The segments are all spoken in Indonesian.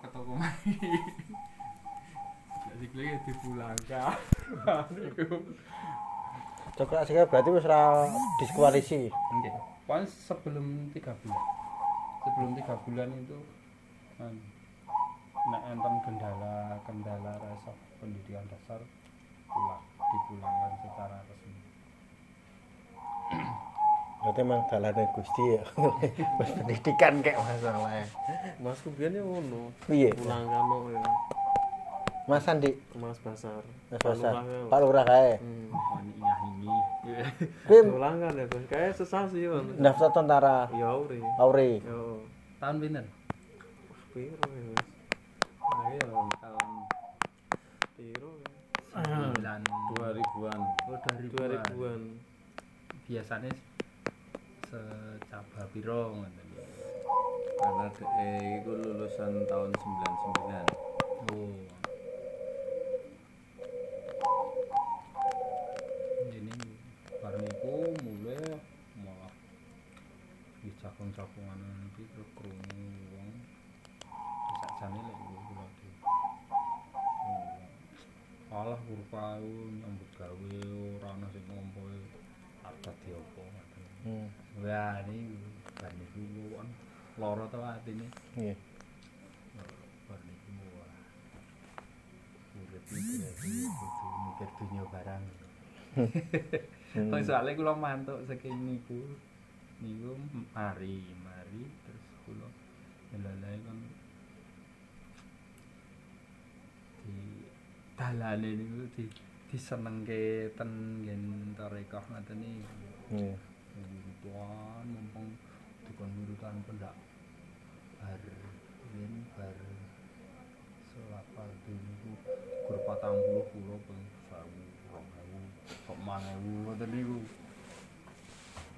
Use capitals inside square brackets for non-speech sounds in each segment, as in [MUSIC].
ke toko mari jadi klik dipulangkan Coklat sih berarti wis ora diskualisi. Oke. Pokoknya sebelum tiga bulan. Sebelum tiga bulan itu kan nek enten kendala kendala rasa pendidikan dasar pulang dipulangkan secara resmi. Berarti emang dalane Gusti ya. [LAUGHS] Wis pendidikan kayak masalahnya. Masku biyen yo ngono. Piye? Pulang kano ya. Mas Andi, Mas Basar. Mas Basar. Ya. Pak Lurah kae. Hmm. Oh ya. Kuwi Pulang kan ya, Bos. Kayak sesasi kan. daftar tentara Ya uri. Auri. Yo. Tahun pinten? Piro ya, Bos? Ayo tahun Piro ya? sembilan dua ribuan Oh, 2000-an. 2000-an. Biasanya secaba piro ngoten. karena DE itu lulusan tahun 99 Oh. Ini bareng iku mulai malah di cakung-cakungan iki terus krungu wong sakjane lek iku kula di. Oh. Alah kurpa iku nyambut gawe ora ana sing ngompo ada di opo ngoten. Hmm. Wah, ini ban iku kan lara to atine. Iya. Bar niku wah. Urip iki berarti kudu mikir dunya barang. Hmm. Wong soalnya kula mantuk saking niku. Niku mari, mari terus kula ndelalae kan di dalane niku di disenengke ten nggen tarekah ngoten niku. Iya. Tuan mumpung dikon urutan pendak bar ini bar selapal niku gur patang puluh pulau pun sawu rong ewu kok mangewu ngoten niku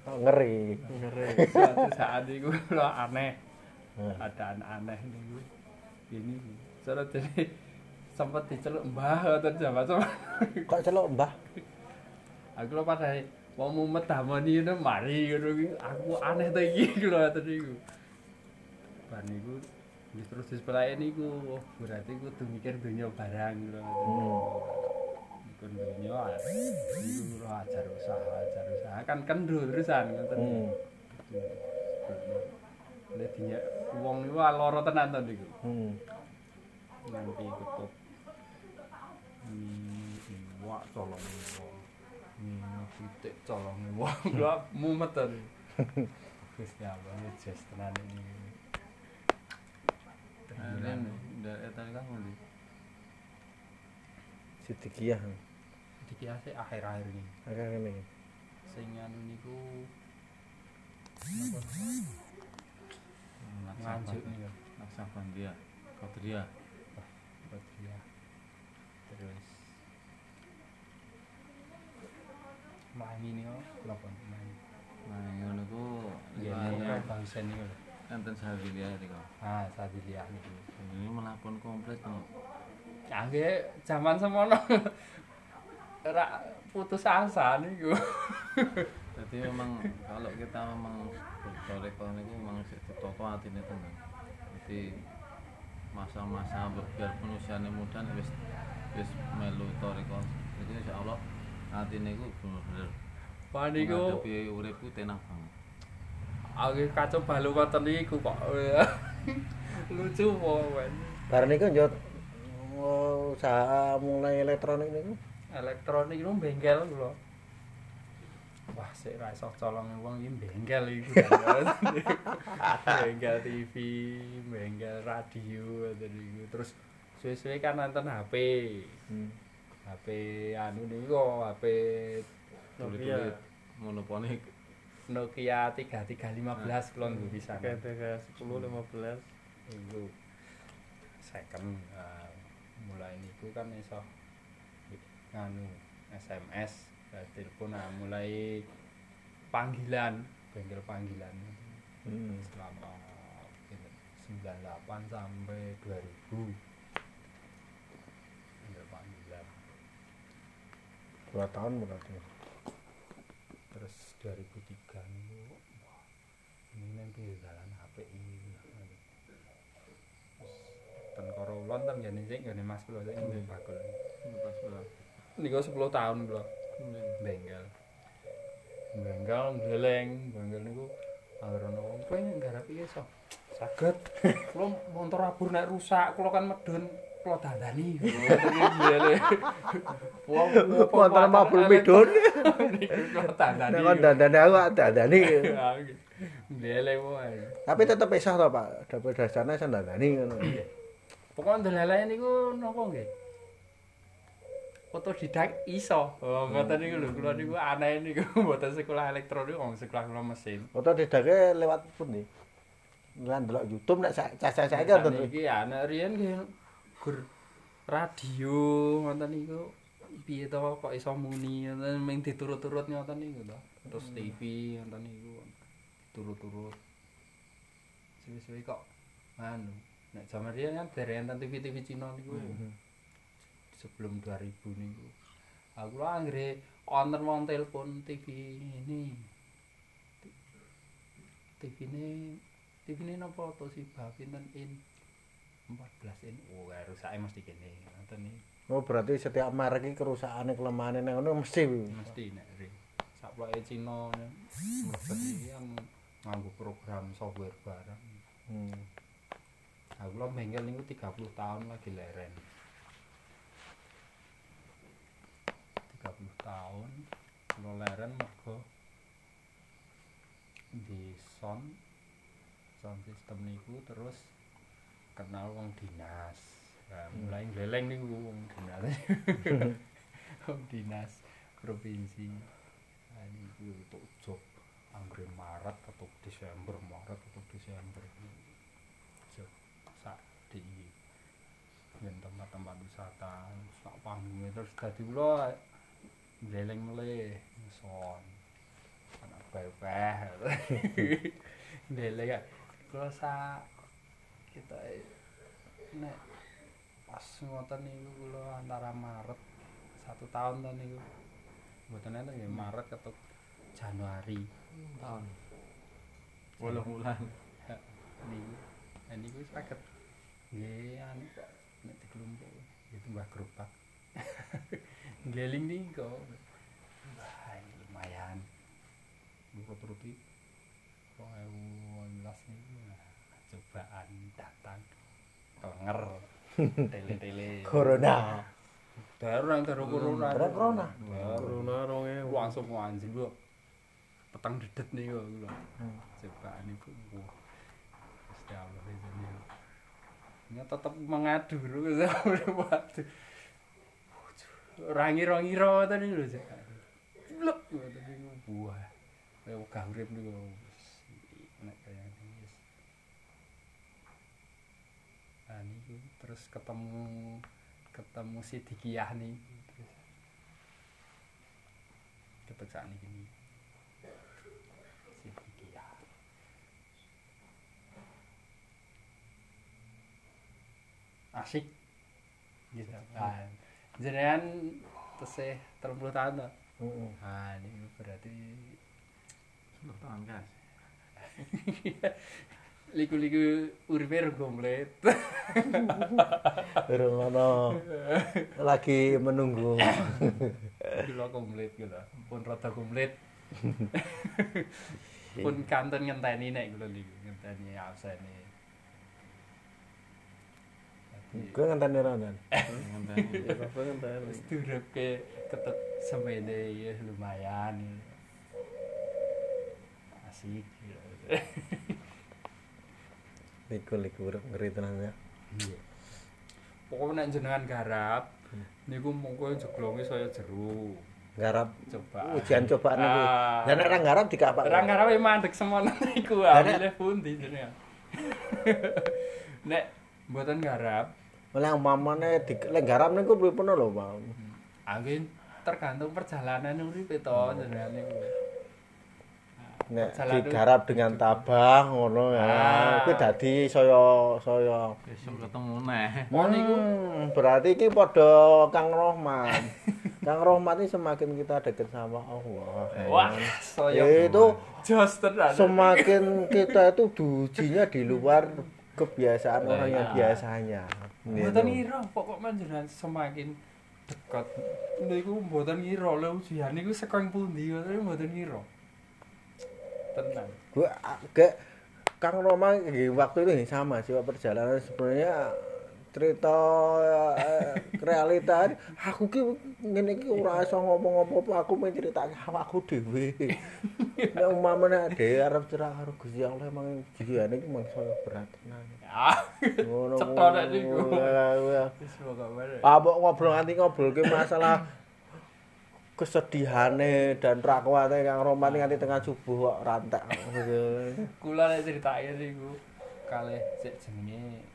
ngeri. Ngeri. suatu saat niku lho aneh Hmm. ada aneh niku ini cara jadi sempat diceluk mbah jaman sama Kok celuk Mbah? aku lho pada mau mumet damani ngono mari ngono iki. Aku aneh ta iki [LAUGHS] lho ngoten bar niku wis terus disepelake niku. Oh, berarti kudu mikir dunya barang lho. Hmm. Ikut dunya ah, niku lho ajar usaha ajar usaha. Kan kendul terusan ngoten Hmm. Lek dinya wong niku lara tenan to niku. Hmm. nganti ketup Hmm, iwak wong. Hmm, titik colong wong lho mumet to Allah ya jes tenan ini Akhirnya udah eta kan ngendi? Sidikiyah. dikiase akhir-akhir ini Agak ngene. sing anu niku nganjuk niku Naksabandia, Kodria. Melayu niku pun Melayu Nah, ngono ku liane niku bangsen niku lho. enten Sahabilia itu kok. Ah, Sadiliah niku. Ini melapor komplit kok. Angge zaman semono [LAUGHS] ora putus asa niku. [LAUGHS] Jadi memang kalau kita memang bertoreko itu memang ditoto hatinya tenan. Jadi masa-masa biarpun usianya muda nih wis wis melu toreko. Jadi insya Hatinya itu bener-bener Wah niku menghadapi uripku tenang banget. angge kacau balu ngoten niku kok. [LAUGHS] Lucu wae. Bar niku yo usaha mulai elektronik niku. Elektronik itu bengkel kula. Wah, sik ra iso colong wong iki bengkel iku. [LAUGHS] bengkel TV, bengkel radio niku. Terus suwe-suwe kan nonton HP. Hmm. HP anu niku HP Tulit-tulit monoponik. Nokia 3315 kula nggih bisa. Kayak kayak 10 15. Iku second ah, mulai niku kan iso nganu SMS eh, telepon nah, mulai panggilan bengkel panggilan Hmm. selama pinten, 98 sampai 2000 dua tahun berarti. Terus 2003 ini wah, ini nanti jalan HP ini dan korau lon tam jadi sih gak mas belum ada yang bakul ini Niku 10 tahun belum bengkel. Bengkel beleng bengkel niku gue agar nongkrong gue ini nggak rapi sok? Sakit lo motor abur nek rusak lo kan medun. Kula dandani. Wong Motor mabur midun. Kula dandani. Nek kon dandane aku dandani. Ndeleng wae. Tapi tetep isah to, Pak. Dapur dasarnya iso dandani ngono. Pokoknya ndelele niku napa nggih? Otodidak iso. Oh, ngoten niku lho, kula niku aneh niku mboten sekolah elektro niku wong sekolah kula mesin. Foto didake lewat pundi? Lan delok YouTube nek cah-cah saiki wonten. Iki anak riyen nggih gur radio ngoten niku piye to kok iso muni ngoten ming diturut-turut ngoten niku to. Terus TV ngoten niku turut-turut. Suwe-suwe kok anu nek jaman riyen kan derek enten TV-TV Cina niku. Sebelum 2000 niku. Aku lah anggere konten wong telepon TV ini. TV ini TV ini napa to sih bah pinten in 14 in oh kae rusake mesti kene ngoten iki Oh, berarti setiap merek iki kerusakane kelemahane nang ngono mesti. mesti nek saploke Cina ne, mlebet iki yang nganggo program software barang Hmm. aku lho bengkel niku 30 tahun lagi leren 30 tahun. Kula leren mergo di sound sound system niku terus kenal wong dinas. Nah, mulai gleleng niku wong dinas. [LAUGHS] Wong dinas provinsi. Nah, niku untuk job anggere Maret atau Desember Maret atau Desember. Job sak di yen tempat-tempat wisata sak panggungnya terus dadi kula gleleng meleh son anak bebeh [LAUGHS] gleleng ya. Kula sak kita nek pas ngoten niku kula antara Maret satu tahun to niku. Mboten enten nggih Maret ketuk Januari. Tahun. Walau bulan. niku. Nah, niku saged nggih anu kok nek dikelompok itu mbah gerobak. [LAUGHS] Geling niku. Wah lumayan. Buku turuti 2018 niku cobaan datang. Kenger tele-tele. Corona. baru nang baru corona. Baru corona. baru Corona rong ewu. langsung anjing lho petang dedet nih kok [LAUGHS] lho Hmm. cobaan itu wah Gusti Allah nih ya. Tetap mengadu lho Gusti Allah waduh rangi-rangira tadi lho cek wah kayak gak urip niku terus ketemu ketemu si Dikiyah nih. Terus ketekan ini si Dikiyah asik. Gitu. Kan jenengan tesih 30 tahun to Heeh. nah ini berarti Sepuluh tahun kan. [LAUGHS] liku-liku rung komplit [LAUGHS] Durung ono lagi menunggu. [LAUGHS] kula komplit kula pun rada komplit [LAUGHS] pun kanten ngenteni nek kula niku ngenteni absen Gue ngenteni ronan. Ngenteni. Ya apa kan tadi. Wis semene ya lumayan. Asik. Liku liku urip ngeri tenan ya. Iya. Pokoknya nek jenengan garap niku mongko jeglonge saya jeru. Garap Coba. ujian cobaan niku. Ah. Dan nek ra garap dikapak. Ora ngarape mandek semono niku nek- amile pundi jenengan. [LAUGHS] Nek mboten garap, Oleh umpamane di lek garap niku pripun lho, Pak. angin tergantung perjalanan uripe to jenengan niku. Nek digarap dengan tabah ngono ya. Ah. Kuwi dadi saya saya Besok ketemu neh. Mau niku Hmm, berarti iki padha Kang Rohman. [LAUGHS] Kang Rohman ini semakin kita dekat sama Allah. wah kan? saya itu semakin kita itu diujinya di luar kebiasaan orang yang Iya. biasanya. Gitu. Mboten ngira pokok panjenengan semakin dekat. Niku mboten ngira lho ujian niku saka pundi tapi mboten ngira. Tenang. gue kayak Kang Roma waktu itu sama sih perjalanan sebenarnya cerita eh, realita aku ki ngene iki ora iso ngomong apa-apa aku mau critake awakku dhewe nek umpamane dhewe arep cerak karo Gusti Allah emang jiwane iki mangsa berat tenan Ya. ngono Cetha nek niku. Bare. Ah, ngobrol nganti ngobrol ke masalah kesedihane dan rakwate Kang Roman nganti tengah subuh kok rantek. Kula nek critake niku kalih sik jenenge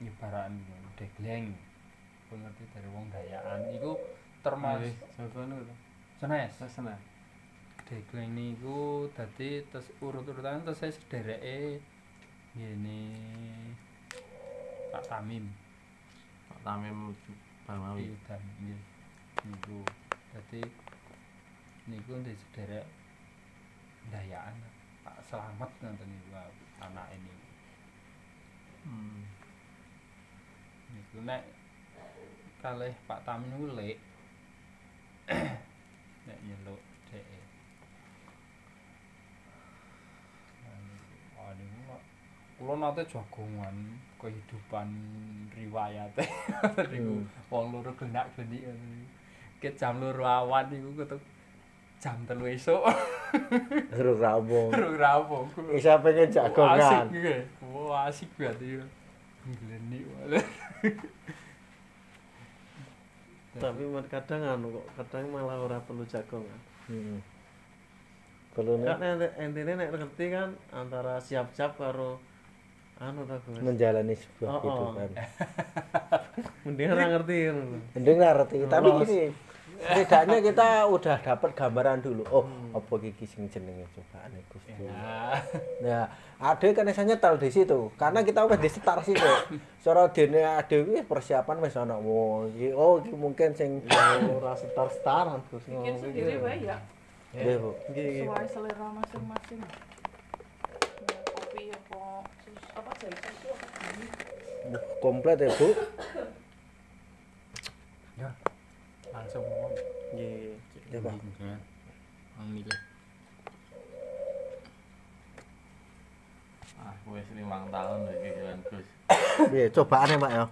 nyebaran degleng. Pengerti dari wong Dayaan iku termasuk Jagoan itu. senes. Sesena. Degleng niku dadi terus urut-urutan terus saya sedereke ngene Pak Tamim Pak Tamim Barmawi. Iya dan niku dadi niku ndek sederek Dayaan Pak Slamet ngoten niku anak ini Hmm. niku nek kalih Pak Tamim niku lek [CLEARS THROAT] nek nyeluk dhek kula nate jagongan kehidupan riwayate [LAUGHS] niku wong loro genak genik ngoten niku. Ket jam loro awan niku ketuk jam telu esuk Terus rampung. Terus rampung. Isa pengen Asik jagongan. gue. Wah, asik banget ya. Ngeleni malah. [LAUGHS] Tapi kadang anu kok, kadang malah ora perlu jagongan. Hmm. Perlu intine nek ngerti kan antara siap-siap karo anu ta menjalani sebuah Oh, oh. kehidupan. [LAUGHS] Mending ora ngerti ngono. Mending ngerti, tapi gini, setidaknya kita udah dapat gambaran dulu. Oh, apa iki sing jenenge cobaan Gusti. Nah, Nah, ade kan bisa nyetel di situ. Karena kita udah di start situ. Cara dene ade iki persiapan wis ana. Oh, iki oh iki mungkin sing Ya ora setar-setaran Gus bikin ngomong sendiri wae ya Bu. Nggih, nggih. sesuai selera masing-masing Ya, kopi apa sus apa jadi susu apa gini Komplit ya, Bu. ya. Langsung ngomong. Ya, Pak. Ya. Ah, wis 5 tahun iki kan Gus. Piye cobaane, Pak ya?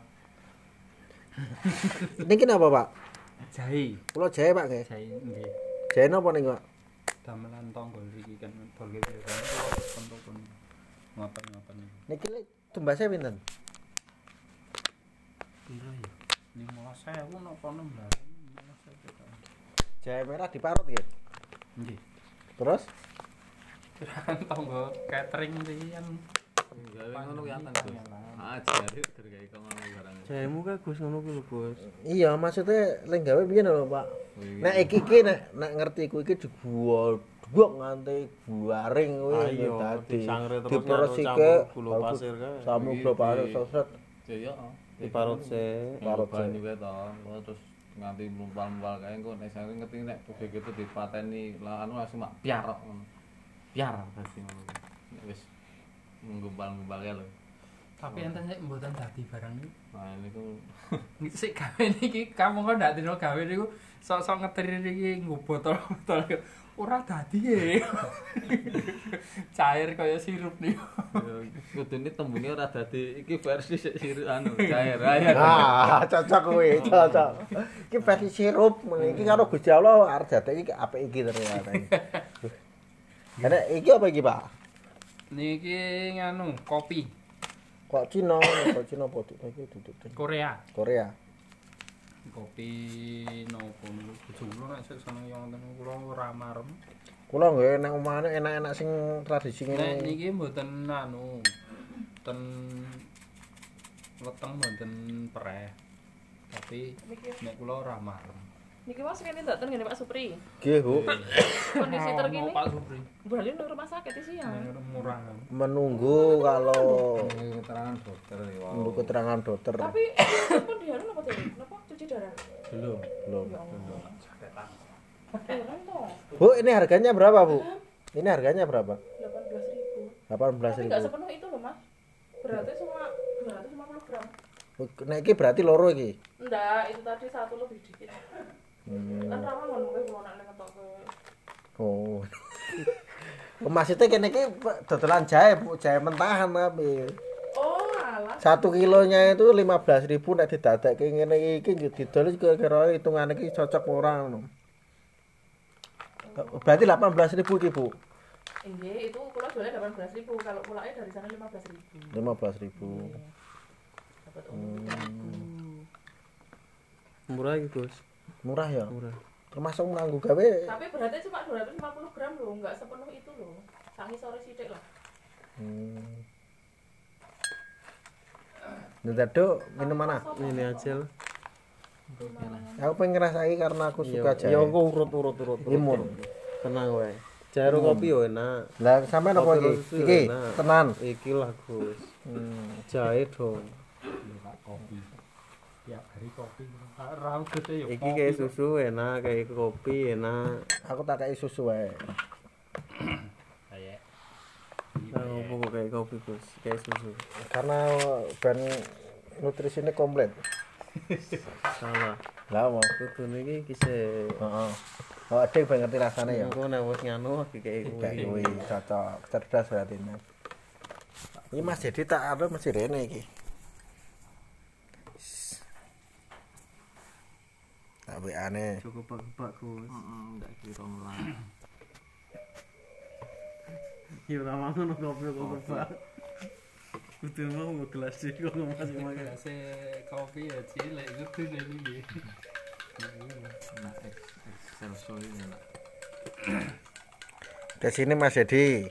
Ini kenapa, Pak? Jahe. Kula jahe, Pak nggih. Jahe nggih. Jahe napa nih, Pak? Damelan tonggol iki kan dolge kan ngoten-ngoten. Niki lek tumbasnya pinten? Piro ya? 15.000 napa 16. 15.000. Jahe merah diparut nggih. Nggih. Terus Kirakan tonggo catering iki kan Gawe ngono ki anten Gus. Ah, jare tergawe kok ngono barang. Jahemu kae Gus ngono kuwi lho Gus. iya maksudnya lek gawe piye lho, Pak? Nek iki iki nek nek ngerti ku iki dibual dua nganti buaring kuwi Ayo, dadi. Diperesike, gula pasir kae. Samu gula pasir sosot. Ya ya. Diparut se. Parut Parut banyu kae to. Terus nganti mlumpal-mlumpal kae engko nek saya ngerti nek bebek itu dipateni lah anu langsung mak piarok ngono. Piar dadi ngono. Wis kae lho. tapi enten sik mboten dadi barang niku. Nah niku [LAUGHS] Sik gawe niki kamu kok ndak dino gawe niku sok-sok ngeteri iki nggo botol-botol. Ora dadi e. Cair kaya sirup niku. kudune tembunge ora dadi iki versi sik siru anu cair. Ayo. Ah, cocok kuwi, cocok. Iki versi sirup, iki karo Gusti Allah arep dadi iki apik iki ternyata. Nek iki apa iki, Pak? Niki nganu kopi Kok Cina, kok Cina podo iki duduk Korea. Korea. Kopi nopo niku bojo kula nek sik seneng yo wonten kula ora marem. Kula nggih nek omahane enak-enak sing tradisi Nek ngene. niki mboten anu ten weteng mboten pereh. Tapi nek kula ora marem. niki mas kene dateng ngene Pak Supri Nggih, Bu. kondisi terkini Pak Supri. berarti nang rumah sakit sih ya Murah. Menunggu kalau keterangan dokter wow. menunggu keterangan dokter. tapi [COUGHS] pun dia apa tuh kenapa cuci darah Belum. Belum. ya Allah Bu, ini harganya berapa, Bu? Ini harganya berapa? 18 ribu 18.000. tapi nggak sepenuh itu loh mas berarti cuma 250 gram Nek iki berarti loro iki. Enggak, itu tadi satu lebih dikit. Hmm. Kan ngono kowe ngetok [LAUGHS] Oh. Maksudnya kene iki dodolan jahe, Bu, jahe mentahan tapi. Oh, alah. Satu kilonya itu 15.000 ribu nek didadekke ngene iki didol kira-kira hitungan iki cocok ora ngono. Berarti 18.000 iki, Bu. Inggih, itu kula jualnya 18.000, kalau pulaknya dari sana 15.000. 15.000. Dapat untung 3.000. Murah iki, Gus. Murah ya. Murah. Termasuk nganggo gawe Tapi beratnya cuma 250 gram loh, nggak sepenuh itu loh. Sangi sore sidik lah. Hmm. Ndado minum mana? Ini aja lah. Aku pengen ngrasai karena aku suka jahe. Ya aku urut urut urut. urut. Imur. Tenang wae. Jahe kopi yo enak. Lah sampean apa iki? Iki tenan. Iki lah, Gus. Hmm. Jahe dong. Kopi. Tiap hari kopi. Ra gede ya. Iki kayak susu enak, kayak kopi enak. Aku tak kei susu wae. Nah, apa kok kayak kopi, Gus? Kayak susu. Karena ben nutrisinya komplit. Salah. Lah mau. Kudune iki kisah Heeh. Oh, ada yang ngerti rasanya ya. Aku nek wis nganu kayak Kayak kuwi. kuwi cocok, cerdas berarti ini. Ini Mas jadi tak ada masih rene iki. Tapi aneh. Cukup bak Gus. Heeh, ndak kira lah. Ya ora mangono kopi kok bak. Kudu mau gelas iki kok masih makan. Gelasnya kopi ya cilik gitu deh ini. Nah, excelsior ini nak. Di sini Mas Dedi.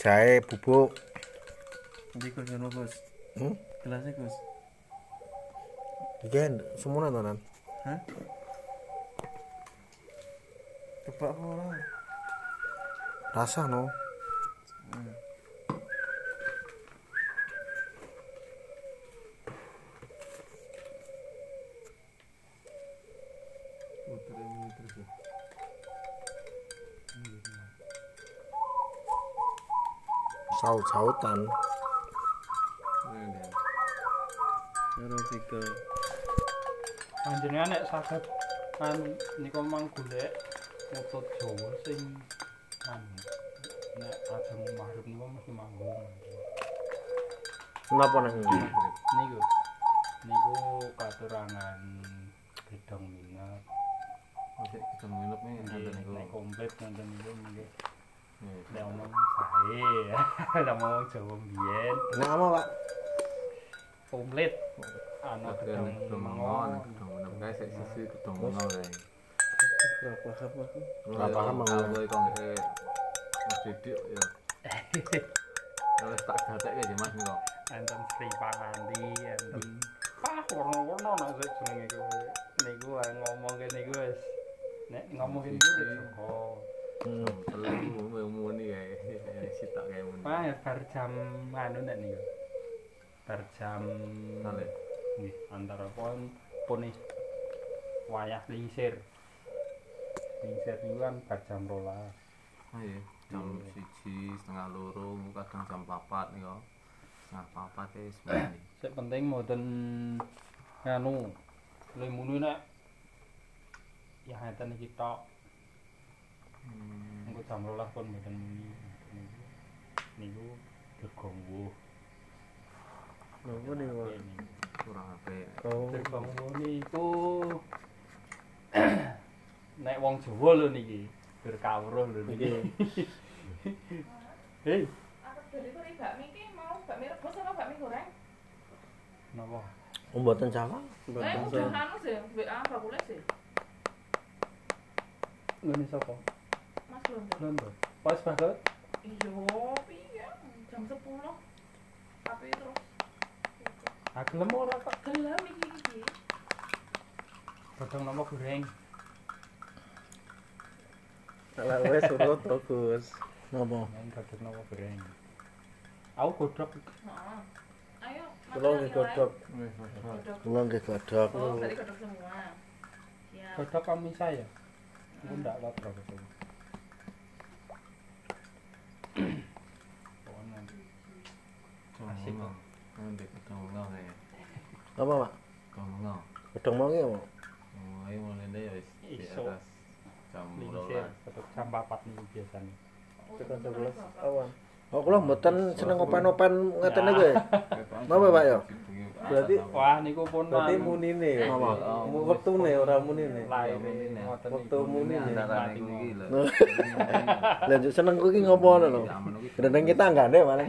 Jahe bubuk. Ndi Gus ngono Gus. Hmm? Gelasnya Gus. Iki semuanya tenan. Hah? Kebak apa ora? Rasa no. Saut-sautan. Karo tiga. Panjenengan nek saged kan niku mang golek mutut Jawa sing kan nek ajeng maghrib niku mesti manggung. Napa nang iki? Niku niku katurangan gedong minat. Oke, kita nginep nih Nggih, niku. nek komplit nonton niku. Nih, Nek omong sae, [LAUGHS] nek omong Jawa mbiyen Nek apa, Pak? komplit ana gedong mengon. gedong guys, sik sisi gedong mengon. Ora paham aku. Ora paham aku. Didik ya. [LAUGHS] Wis tak gatekke ya Mas niku. enten Sri Panganti, enten ah warna-warna nek sik jenenge kuwi. Niku ae ngomong kene niku wis nek ngomong kene iki wis Joko. Telu muni kae. Sitak kae muni. Wah, bar jam anu nek niku. Bar jam Kale. nggih antara pon pone wayah lingsir. Lingsir niku kan bar jam 12. Ayo, jam siji setengah loro, kadang jam papat nih kok. Setengah papat ya [CLEARS THROAT] semuanya. Sik penting mboten anu lemunu nek ya ngeten iki tok. Hmm, Engko jam 12 pun mboten muni. Niku. Nopo nih, Pak? Niku. kurang apik. Gegongwo niku [CLEARS THROAT] nek wong Jawa lho niki. Berkawruh lho niki. Hei, Aku delivery bakmi ki mau bakmi rebus apa bakmi goreng? napa? Oh, mboten Jawa. Eh, udah anu sih, WA bakule sih. Ngene sapa? Mas Londo. Londo. Pas banget. Iya, piye? Jam 10. Tapi terus Ah gelem ora kok. gelem iki iki. Godhong nama goreng. Ala wes urut? Main godhong nama goreng. Aku godhog Heeh. Ayo, Kula nggih godhog. Kula nggih godhog. Oh, berarti godhog semua. Siap. godhog kami saya. Aku ndak. [COUGHS] Pokoknya Gedong Asik gedong mengon kae. Apa, Mak? Kongo. Gedhong mau ki apa? Oh, ayo mulai deh ya Iso. Jam Lingsir 12. tetep jam 4 niku biasane. Tekan 11 awan. Oh, kula mboten seneng open-open ngeten niku ya. [LAUGHS] Napa, Pak, ya? Berarti- Wah niku pun Berarti anu, munine ya. Apa? Mu- Wektune ora munine. lair Munine. iki juk seneng kuwi ki ngopo lho. Gendeng kita enggak nek malah.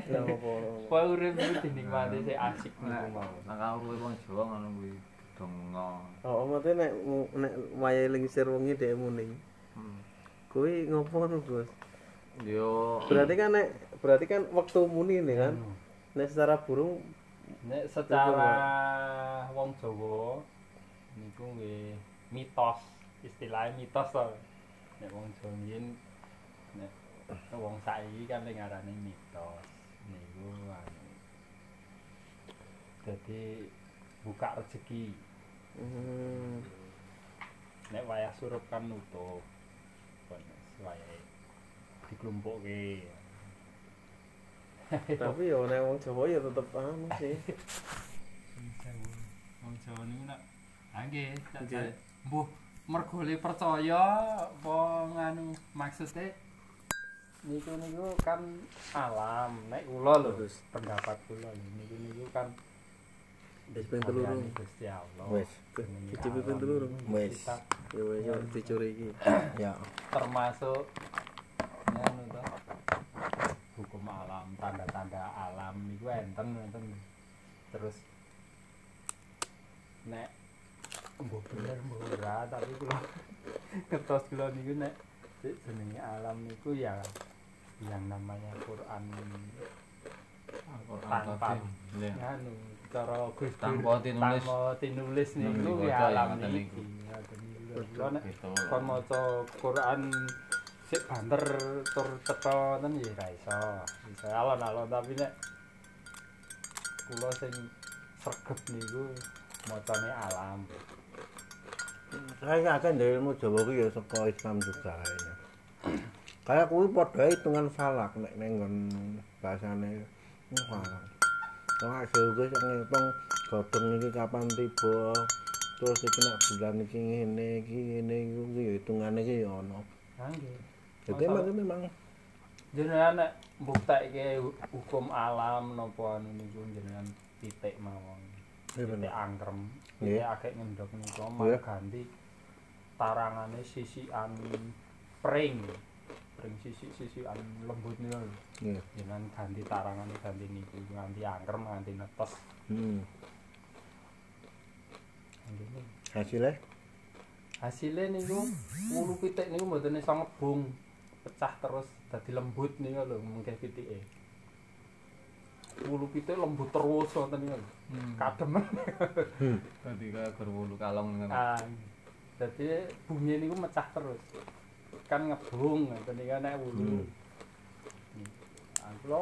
Pokoke urip niku dinikmati sik asik niku. nang kawruhe wong Jawa ngono kuwi donga. Oh, mate nek nek wayahe lingsir wengi dhek muning. Kuwi ngopo ngono, Gus? Yo Berarti kan nek berarti kan waktu muni nih kan. Nek secara burung Nek secara wong Jawa niku nggih mitos, istilahnya mitos to. Nek wong Jawa mbiyen nek wong saiki kan sing ngarani mitos. Niku anu. Jadi buka rezeki. hmm, Nek wayah surup kan nutup. Wayahe diklumpukke. [LAUGHS] tapi ya nek wong Jawa ya tetep anu sih. [LAUGHS] Wong Jawa niku nak Ah nggih, tak jare. Mbuh, mergo le percaya apa nganu maksude niku niku kan alam. Nek kula lho, pendapat kula niku niku kan Wis ping telurung. Gusti Allah. Wis. Dicipi alam telurung. Wis. Ya wis ya dicuri iki. Ya. termasuk nganu to hukum alam tanda-tanda alam niku enten enten terus nek mbok bener mbok ora tapi kula [LAUGHS] ngetos kula niku nek jenenge alam niku ya yang namanya Quran tanpa Nggih. Cara Gus Tanpa tinulis. tanpa tinulis niku ya kota alam yang ngoten niki Ngoten niku. Kula nek Gitu. kon maca Quran sik banter tur teka ten ya ra iso. Bisa alon-alon tapi nek kula sing sregep niku macane alam. Saya akan dari ilmu Jawa ku ya saka Islam juga kayaknya. Kayak kuwi padha hitungan falak nek ning nggon bahasane falak. Hasil gue sing ngitung godhong iki kapan tiba. Terus iki nek bulan iki ngene iki ngene iku ki ya hitungane iki ya ono. Ha nggih. Masalah- memang Jenengan nek mbuktekke hukum alam napa anu niku jenengan titik mawon. Titik angkrem. Iya. akeh ngendhok niku malah ganti tarangane sisian pring. Pring sisi-sisian lembut niku. lho. Iya. jenengan ganti tarangan ganti niku ganti angkrem ganti netes Hmm. Ngene. Hasilnya hasilnya niku wulu pitik niku mboten iso ngebung pecah terus dadi lembut niku lho mungkin pitike wulu pitik lembut terus ngoten niku lho. Hmm. kadem Dadi kaya gerwulu kalong ngono. ah dadi bumi niku mecah terus kan ngebung ngoten niku nek wulu Ah, kula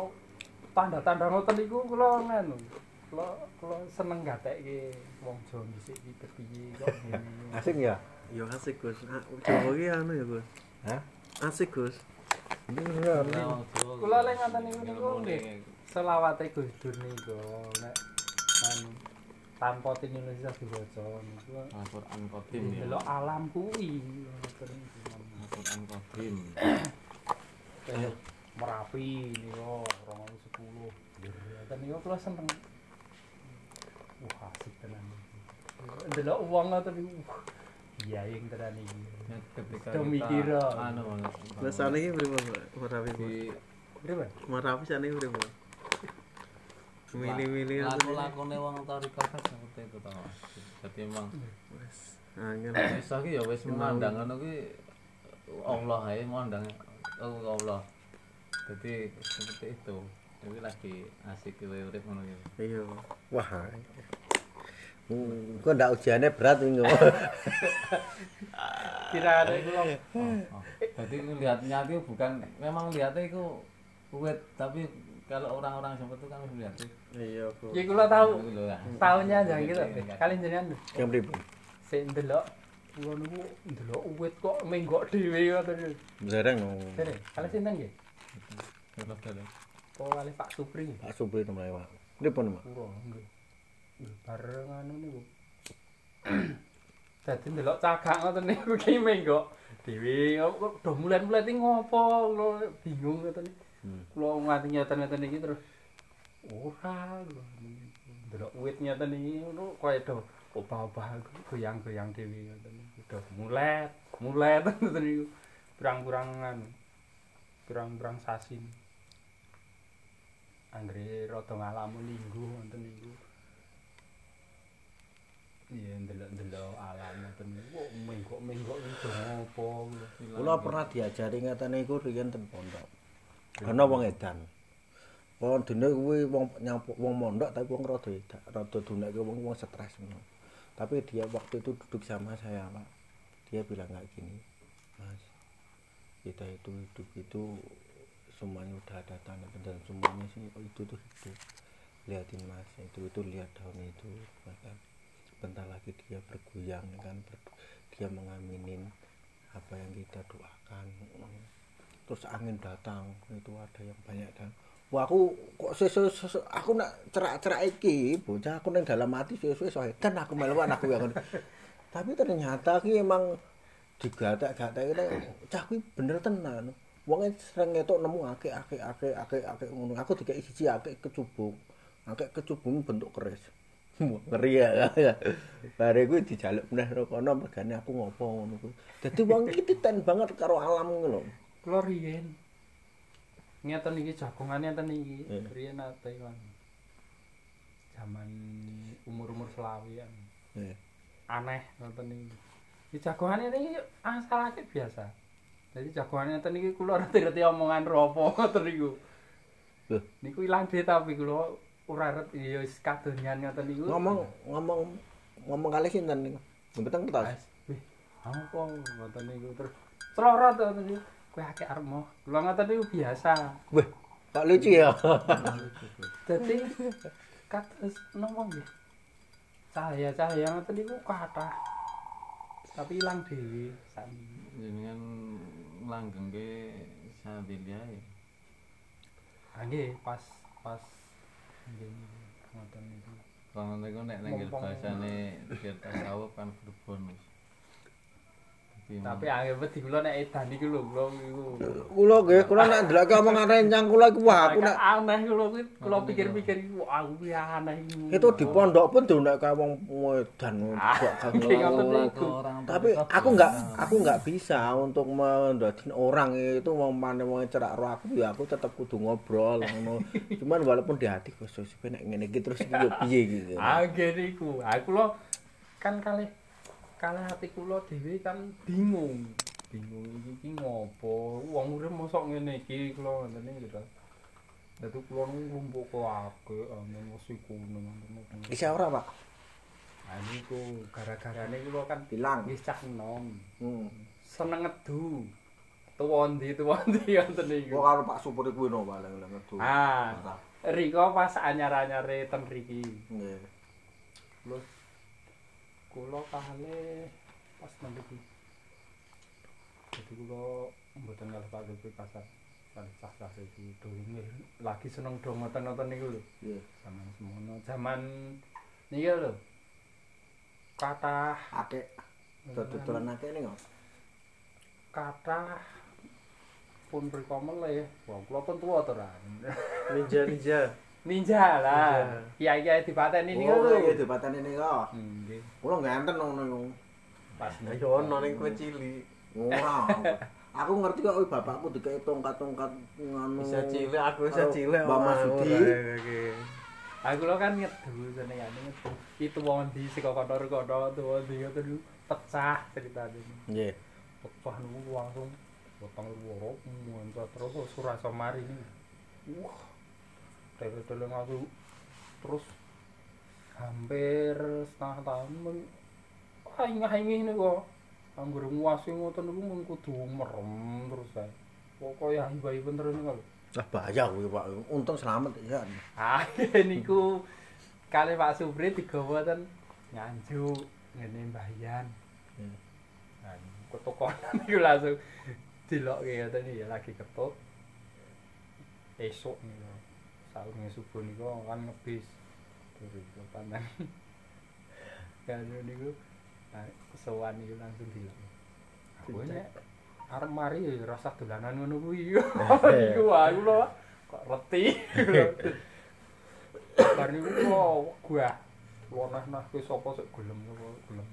tanda-tanda ngoten niku kula nganu kula kula seneng gatekke wong Jawa dhisik iki kepiye kok ngene [LAUGHS] asik ya? Ya asik Gus. Ah, Jawa iki anu ya Gus. Hah? Asik Gus. Ini bener. Kula lek ngoten niku niku nggih selawate Gus Dur niku nek anu tanpa tinulis bisa diwaca niku Al-Qur'an Qadim ya. delok alam kuwi ngoten niku. Bukan Anwar Bin. Eh, Merapi ini yo, orang itu sepuluh. Dan ini kelas seneng. Wah, asik tenan. Ada uang lah tapi, wah, iya yang tenan ini. Demi kira. Oh. Anu, kelas sana ini berapa? Merapi berapa? Merapi sana ini berapa? Mili-mili. Laku-laku nih uang tarik kafe seperti itu tau. Jadi emang. Angin. Misalnya ya wis memandangan ngono Okay. Allah ae memandang oh Allah. Jadi seperti itu. Jadi lagi asik kowe urip ngono ya. Iya. Wah. Hmm, kok ndak ujiannya berat ini [LAUGHS] Kira-kira kula Oh, oh. Jadi lihatnya itu bukan memang lihatnya itu kuat tapi kalau orang-orang seperti itu kan lihat Iya, Bu. Ya kula tahu Itu lho, ya. tahunnya jangan gitu. Kalian jenengan yang pripun? sing ndelok kula niku ndelok uwit kok menggok dhewe ngoten. Dereng no. Dene, kalian sinten nggih? Terus terus. Oh, kali Pak Supri. Pak Supri temen Pak. Pripun, Mak? Kula nggih. bareng anu niku. [CLEARS THROAT] Dadi ndelok cagak ngoten niku ki menggok dhewe kok do mulet-mulet iki ngopo kula bingung ngoten. Hmm. Kula nganti ngeten-ngeten iki terus ora kula ndelok wit ngeten iki ngono kaya do obah-obah goyang-goyang dhewe ngoten. Do mulet, mulet [LAUGHS] ngoten niku. Pirang-pirangan. Pirang-pirang sasi. Anggere rada ngalamu lingguh ngoten niku. Iya, ndelok-ndelok alam ngoten niku. Kok menggok-menggok iki do ngopo kula. Pernah diajari ngeten niku riyen ten pondok. Ana wong edan. Wong dene kuwi wong nyampuk wong mondok tapi wong rada rada duneke wong wong stres ngono. Tapi dia waktu itu duduk sama saya, Pak. Dia bilang kayak gini, Mas, kita itu hidup itu semuanya udah ada tanda dan semuanya sih oh, itu tuh hidup. Lihatin Mas, itu itu lihat daun itu, maka bentar lagi dia bergoyang kan, dia mengaminin apa yang kita doakan terus angin datang itu ada yang banyak dan wah aku kok sesu, sesu, aku nak cerak-cerak iki bocah aku nang dalam hati sesuai soalnya dan aku melawan aku yang [LAUGHS] tapi ternyata ki emang digatek-gatek ini cah kuwi bener tenan. Wong sering ngetok nemu akeh akeh akeh akeh akeh ngono. Aku dikei siji akeh kecubung. Akeh kecubung bentuk keris. [LAUGHS] Ngeri ya. [LAUGHS] Bare kuwi dijaluk meneh kono megane aku ngopo ngono kuwi. Dadi wong iki titen banget karo alam ngono Kula riyen ngeten iki jagongane ngeten iki. Eh. Riyen ate kan. Zaman umur-umur selawian. Eh. Aneh ngoten iki. Iki jagongane iki asalake biasa. Jadi jagongane ngeten iki kula ngerti-ngerti omongan ropo ngoten niku. Niku ilang dhewe tapi kula ora ngerti ya wis kadonyan ngoten niku. ngomong ngomong ngomong kali sinten niku mboten kertas wih, apa ngoten niku terus celorot ngoten niku. Kowe akeh arep mo. Kula ngoten niku biasa. weh tak lucu ya Dadi kados napa nggih? Cahaya-cahaya ngoten niku kathah. Tapi ilang dhewe sami. jenengan langgeng ke Sadelia ya nggih, pas pas nggih ngoten niku. kalau niku nek bahasane biar tasawuf kan berbonus Tapi Tapi angel wedi kula nek edan iki lho kula niku. kula nggih kula nek ndelok omongan rencang kula iku wah aku nek aneh kula kuwi kula pikir-pikir iku wah aku kuwi aneh iki. itu di pondok pun donek kayak wong wedan kok [LAUGHS] niku. tapi aku nggak aku nggak bisa untuk mendadin orang itu mau mana mau cerak roh aku ya aku tetap kudu ngobrol ngono [LAUGHS] cuman walaupun di hati kok nek ngene iki terus iki piye gitu Ah nggih niku. Aku lo kan kali kali hati kula dhewe kan bingung. Bingung iki iki ngopo? Wong urip mosok ngene iki kula ngoten iki to. Dadi kula nglumpuk kok akeh amen wesi kuno ngoten. bisa ora pak Ah niku gara-garane kula kan bilang wis cah enom. hmm. Seneng ngedu. Tuwa ndi tuwa ndi [LAUGHS] ngoten kok niku. karo Pak Supur kuwi no paling ngedu Ah, Riko pas anyar-anyare ten mriki. nggih Lho. Kula kale pas mriki. Jadi kula mboten ngalih Pak Dewi pasar. Kali cah-cah iki do nggih lagi seneng do ngoten-ngoten niku lho. nggih Zaman semono, zaman niki lho. Kathah akeh dodolan akeh ning kathah pun mriko melih. Wah, kula pun tuwa to, Ran. Ninja ninja. [LAUGHS] Ninja lah. Kiai-kiai dipateni niku oh iya dibatani ning kok Nggih. kula ngenten ngono iku Pas Ayo ono ning kowe cilik. Ora. Aku ngerti kok bapakku dikei tongkat-tongkat ngono. Bisa cilik, aku bisa cilik. Mbak Masudi. Aku lo kan ngedu senengane ngedu. Itu wong ndi saka kono-kono tuwa ndi ngoten niku pecah ceritane. Nggih. Pecah niku langsung potong loro muncul terus Surasa Mari ini. Wah. Tele-tele ngaku terus hampir setengah tahun men aing-aing niku. Anggur nguasi ngoten niku men kudu merem terus ae. Pokoke hiba-hiba terus niku. lho. Ah bahaya kuwi Pak. Untung selamat ya. Ah, [LAUGHS] niku kali Pak Supri digawa ten nganjuk ngene Mbahyan. Hmm. Nah, ketukonan [LAUGHS] niku langsung dilokke ngoten ya lagi ketut. Esuk niku. Saurunge subuh niku kan ngebis. matur iku pandang. [LAUGHS] Kan niku nah, sowan iku langsung bilang. Aku nek arep mari ya rasa dolanan ngono kuwi. [LAUGHS] Iku wae lho kok reti. [LAUGHS] Bar niku kok gua Wonah-nah kuwi sapa sik gelem sapa gelem.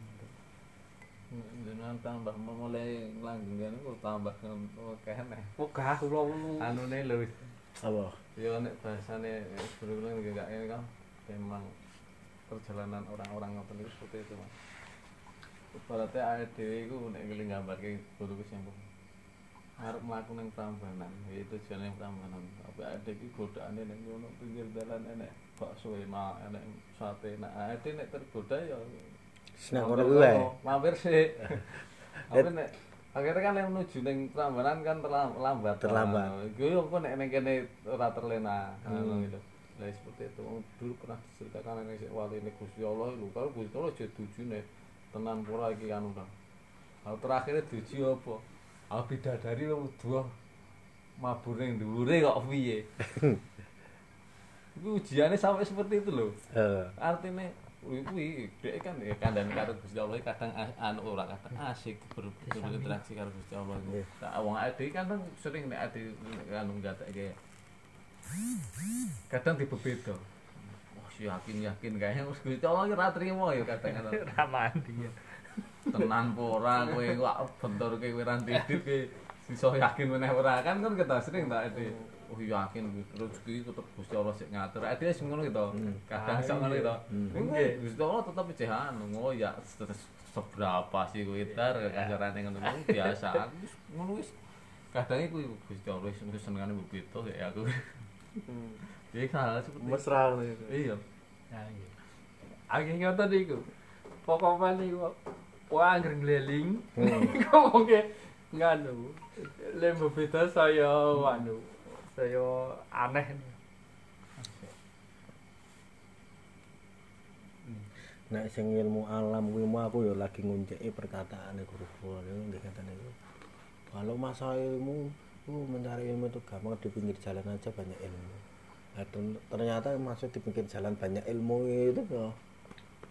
Jenengan tambah mulai langgeng kene kok tambah kene. Wegah kula ngono. Anune lho Apa? Ya nek bahasane sebelumnya enggak ini kan memang perjalanan orang-orang ngoten itu seperti itu mas. Ibaratnya awake dhewe iku nek ngeling gambarke guru kesimpul arep mlaku ning prambanan ya tujuane prambanan. Tapi awake iki godaane ning ngono pinggir dalan enek bakso enak enek sate. Enak awake nek tergoda ya Seneng ngono kuwi mampir sih [LAUGHS] tapi nek akhirnya kan yang menuju ning Prambanan kan terlambat Terlambat. Gue yo kok nek kene ora terlena ngono gitu. Lah seperti itu dulu pernah diceritakan nek wali ini Gusti Allah lho kalau Gusti Allah jadi tujune tenan pura iki anu ta. Hal terakhir duji apa? Ah bidadari wong dua mabur ning dhuwure kok piye? [LAUGHS] Iku ujiannya sampai seperti itu loh. Artinya kuwi dhek kan ya kandhane karo Gusti Allah kadang anu ora kadang asik ber- berinteraksi karo Gusti Allah Nggih. tak wong ade kan kan sering nek ade anu gatekke kadang dibebeda. Wah si yakin yakin wis Gusti Allah ki ra trimo ya kadang [LAUGHS] kadang Ramandi. tenan apa ora kowe kok bentur kowe ora didit kowe iso yakin meneh ora. Kan kan kita sering tak ade oh yakin. Rezeki tetep Gusti Allah sik ngatur. Ade wis ngono gitu. Kadang sok ngono gitu. Nggih Gusti Allah tetep jehan ngono ya se- seberapa sih kowe tar kasarane ngono biasa. Aku ngono wis. Kadang iku Gusti Allah wis senengane begitu ya aku. Jadi hal seperti mesra iku. iya. Ya iya. Aku ngoten niku. Pokoknya niku wah anggere ngleling. Kok [LAUGHS] mungkin nganu. Lembu beda saya anu. Saya aneh. Nek sing ilmu alam kuwi mah aku ya lagi ngunceki perkataane guru kula niku nggih katanya itu. Kalau masa ilmu uh, mencari ilmu itu gampang di pinggir jalan aja banyak ilmu. Nah, ternyata maksud di pinggir jalan banyak ilmu itu ya.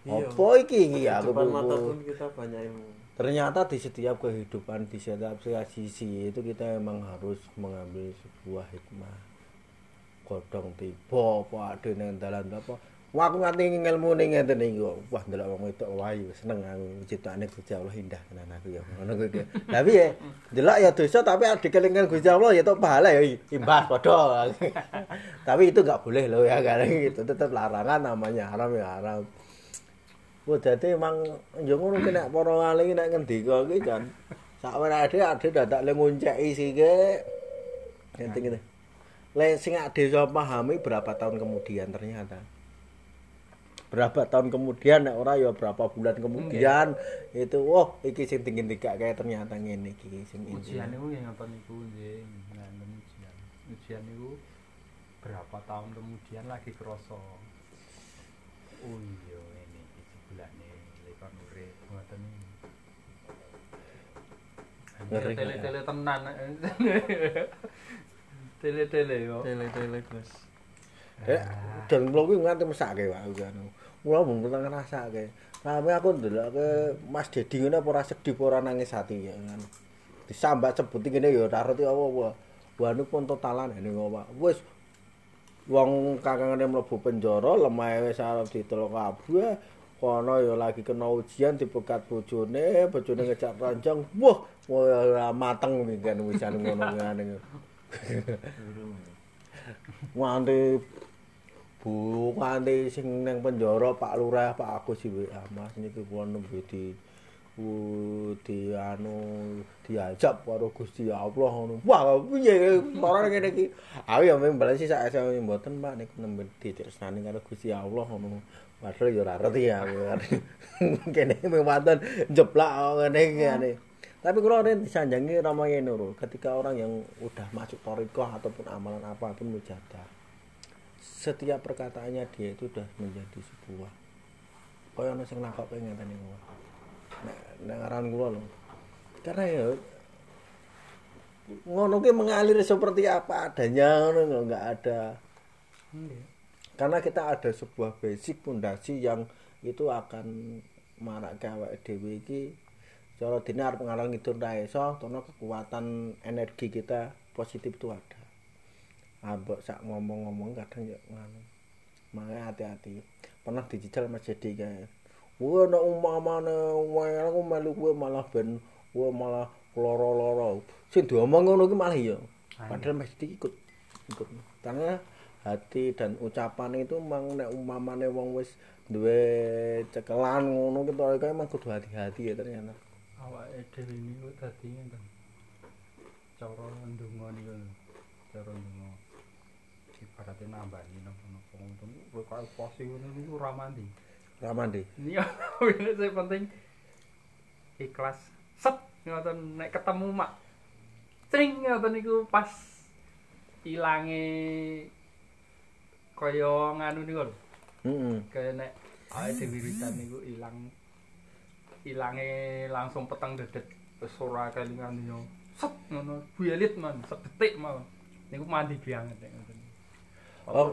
Iya. Apa iki iki Di aku mata pun kita banyak ilmu. Ternyata di setiap kehidupan, di setiap sisi itu kita emang harus mengambil sebuah hikmah. Godhong tiba apa ade nang dalan apa. Wah aku nganti ilmu ngeten iki kok. Wah ndelok wong wedok wae seneng aku ciptaane Gusti Allah indah tenan aku ya. Tapi ya delok ya dosa tapi dikelingan Gusti Allah ya tok pahala ya imbas padha. [LAUGHS] tapi itu enggak boleh loh ya karena itu tetap larangan namanya haram ya haram. Wah, dadi emang yo ngono ki nek para wali nek ngendika ki kan sakwene ade ade dadak le ngunceki sike. Ngene ngene. Le sing ade iso pahami berapa tahun kemudian ternyata. Berapa tahun kemudian nek ora ya berapa bulan kemudian itu wah iki sing tinggi tiga kayak ternyata ngene iki sing Ujian niku nggih ngoten niku nggih. Ujian. Ujian niku berapa tahun kemudian lagi kroso. Oh iya niku. Ngeri, Tele-tele tenan. [LAUGHS] Tele-tele yo. Tele-tele Gus. Eh, dan kula kuwi nganti mesake wae kan. Kula mung pernah ngrasake. Tapi aku ndeloke Mas Dedi ngene apa ora sedih apa ora nangis ati ya kan. Disambat sebuti ngene ya ora ngerti apa-apa. Wah niku pun totalan ini kok. Wis wong kakangane mlebu penjara lemah wis arep ditelok kabeh. Kono ya lagi kena ujian dipegat bojone, bojone ngejak ranjang. Wah, wah mateng kan wisan ngono [LAUGHS] ngene. [LAUGHS] nganti bu nganti sing nang penjara Pak Lurah Pak Agus iki Mas niki kula nembe di di anu diajak karo Gusti Allah ngono. Wah, piye ora ngene iki. Aku ya mung balas sih sak esuk mboten Pak niku nembe ditresnani karo Gusti Allah ngono. Padahal ya ora ngerti aku. [LAUGHS] Kene wonten jeblak ngene iki ngene. Tapi kalau ada disanjangi Ramayana Nurul, ketika orang yang udah masuk torikoh ataupun amalan apa pun mujadah, setiap perkataannya dia itu udah menjadi sebuah kaya ana sing nakok pengen tadi ngomong. Nek nek aran kula lho. Karena ya ngono ki mengalir seperti apa adanya ngono enggak ada Nggih. Karena kita ada sebuah basic pondasi yang itu akan marake awake dhewe iki cara dene arep ngalor ngidul ra iso tono kekuatan energi kita positif itu ada ambek sak ngomong-ngomong kadang ya ngono makanya hati-hati pernah dijajal Mas Jadi kae Wah, nek umpamane wae aku melu kuwe malah ben wah malah loro-loro. Sing diomong ngono ki malah ya. Padahal mesti ikut ikut. Karena hati dan ucapan itu memang nek umpamane wong wis duwe cekelan ngono ki to kae emang kudu hati-hati ya ternyata. awake dhewe niku dadi ngenten cara ndonga niku cara ndonga. Ibaratnya nambahi napa-napa ngoten kowe kaya posi ngono niku ora mandi. Ramandi. iya [LAUGHS] ini sing penting ikhlas. Set ngoten nek ketemu mak. Cring ngoten niku pas ilange kaya nganu niku lho. Heeh. kaya nek awake dhewe wiritan niku ilang ilange langsung peteng dedet wis ora kelingan yo. Set ngono buyelit man sedetik mawon niku mandi banget nek ngoten. Oh,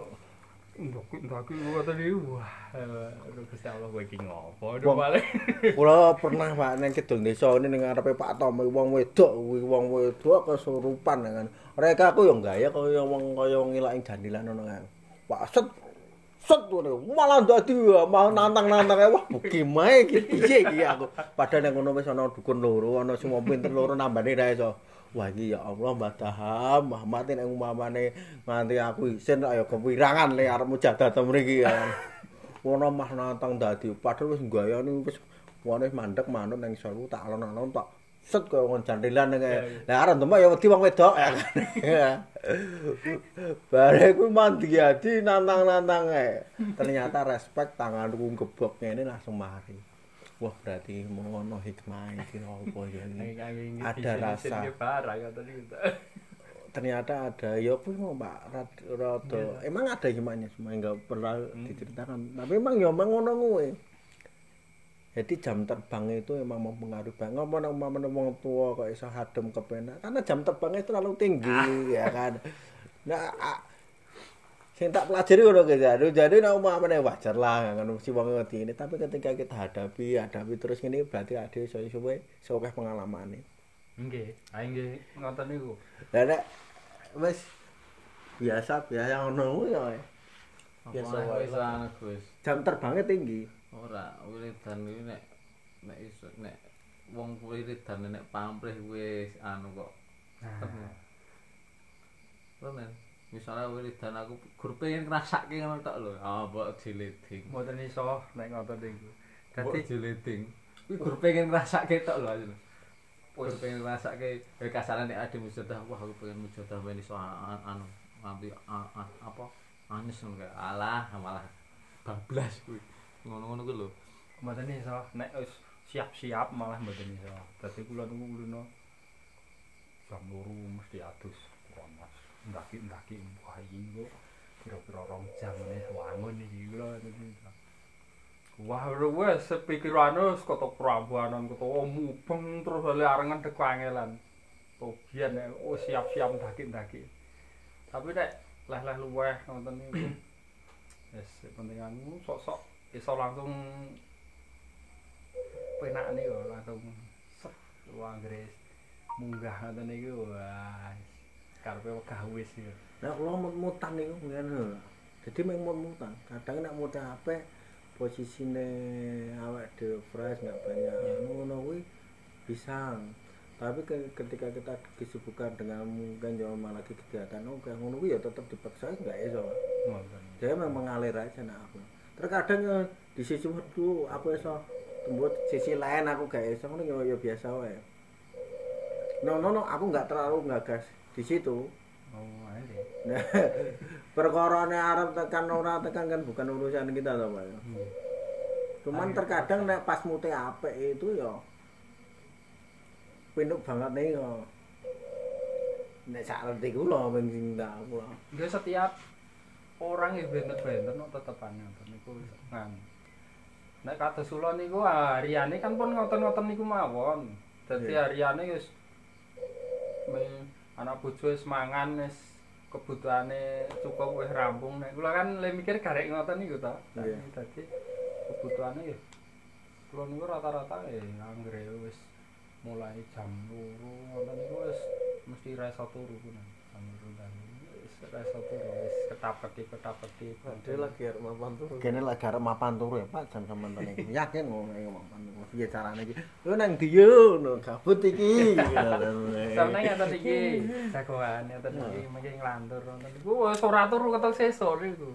ndok ndaki ngoten niku. Wah aduh Gusti Allah kowe iki ngopo? Wong- paling [LAUGHS] kula pernah Pak ning kidul desa ini ning ngarepe Pak Tom wong wedok kuwi wong wedok kesurupan kan. Mereka aku yo gaya kaya wong kaya wong ilake jandilan ngono kan. Pak set set ngono malah dadi nantang-nantang ae wah gimana iki piye iki aku. Padahal ning ngono wis ana dukun loro, ana sing pinter loro nambane ra iso. Wah iki ya Allah Mbah Daham, Mbah nek umpamane nganti aku isin ayo kewirangan le arep mujadah tem mriki kan. Wono mah nantang dadi padahal wis gayane wis wone mandek manut ning sewu tak alon-alon tak set kaya wong jandelan ning lah arep demek ya wedi wong wedok. Ya. Bare ku mandi adi nantang-nantang ae. Ternyata respect tanganku gebok ngene langsung mari. Wah berarti ngono hikmah iki apa ya ini. Ada rasa. ternyata ada. Ya kuwi mau Pak rad- rada. Emang ada hikmahnya? Cuma enggak pernah diceritakan. Tapi emang ya emang ngono kuwi jadi jam terbang itu emang mempengaruhi banget. Ngomong umpamane wong tua kok iso hadem kepenak. Karena jam terbangnya terlalu tinggi [LAUGHS] ya kan? Nah a- sing tak pelajari ngono guys jadi jadi nek umpamane wajar lah kan? Si wong ngerti ini. Tapi ketika kita hadapi hadapi terus ini berarti ada iso suwe pengalaman nggih ae nggih. Ngoten niku. Lah nek wis biasa biasa ngono kuwi ya. Biasa wae. Gus. Jam terbangnya tinggi. Ora, wiridan iki nek nek iso nek wong wiridan nek pamrih wis anu kok. nah Temen. Misalnya wiridan aku gur pengen ngrasake ngono tok lho. Ah, mbok jileding. mboten iso nek ngoten niku dadi jileding. Kuwi gur pengen ngrasake tok lho asline. Gur pengen ngrasake eh kasarane nek ade mujadah, wah aku pengen mujadah ben iso anu nganti apa anis ngono kae. Alah, malah bablas kuwi. Ngono-ngono kuwi lho. mboten iso nek siap-siap malah mboten iso dadi kula niku kulino jam loro mesti adus panas ndaki-ndaki wah iki kok kira-kira rong jam meneh wangun iki kula. Wah, wes sepikirane wis kata prambanan kata oh, mubeng terus ale arengan dek kangelan. Tobian nek oh, siap-siap ndaki-ndaki. Tapi nek leh-leh luweh ngoten niku. [CLEARS THROAT] Wis penting anu sok-sok iso langsung penak niku langsung set gres munggah ngoten niku wah karepe wegah wis ya. Nek kula mut-mutan niku ngene. Jadi meng mut-mutan. Kadang nek mute apik posisine awak dhewe fresh enggak banyak. Ngono kuwi bisa. Tapi ke- ketika kita disibukkan dengan mungkin jaman lagi kegiatan, oh kayak ngono kuwi ya tetap dipaksa enggak iso. Dia memang mengalir aja nak aku. Terkadang ya, di sisi waktu aku iso tembut sisi lain aku gak iso ngono ya, ya biasa wae. No no no aku nggak terlalu ngagas di situ. Oh, ae. Nah, [LAUGHS] perkorone arep tekan ora tekan kan bukan urusan kita toh, Pak. Nggih. Cuman terkadang nek pas mute apik itu ya pinuk banget nih ya. Nek sak ngerti kula ping sing tak kula. Setiap orang ya benten-benten no tetepan ngoten niku ngan. Nek kados kula niku hariane kan pun ngoten-ngoten niku mawon. Dadi Iya. hariane wis anak bojo wis mangan wis kebutuhane cukup wis rampung nek kula kan le mikir garek ngoten niku to. Iya. Dadi kebutuhane ya kula niku rata-rata ya anggere wis mulai jam 2 ngoten niku wis mesti ra iso turu kuwi. Jam 2 dan wis ra iso turu wis ketapeti ketapeti. Ade lagi arep mapan turu. Kene lagi arep mapan turu ya Pak jam sampean niku. [LAUGHS] Yakin ngono iki mapan turu. Piye carane iki? Yo nang ndi yo no gabut iki. [LAUGHS] Sampe ngaten iki jagoan ngaten iki mengki nglantur ngoten niku wis ora turu ketok sesuk niku.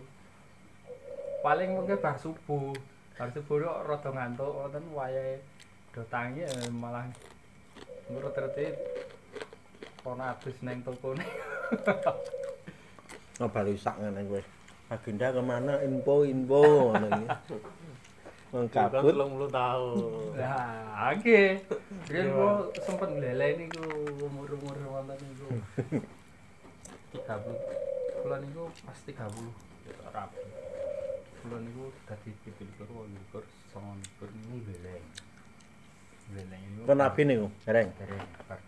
Paling mungkin bar subuh. Bar subuh kok rada ngantuk ngoten wayahe do tangi eh, malah nurut rete kono abis neng tokone. [LAUGHS] ngabari sak ngene kowe. Agenda ke mana info-info ngono [LAUGHS] iki. Wong kabut 30. Ya, oke. Rian kok sempat meleleh niku umur-umur wonten niku. [LAUGHS] 30. Kula niku pas 30. Ya, Kula niku dadi dipilih karo wong ngukur songon pun niku meleleh. Meleleh niku. Kenapa niku? Gereng. Gereng, Pak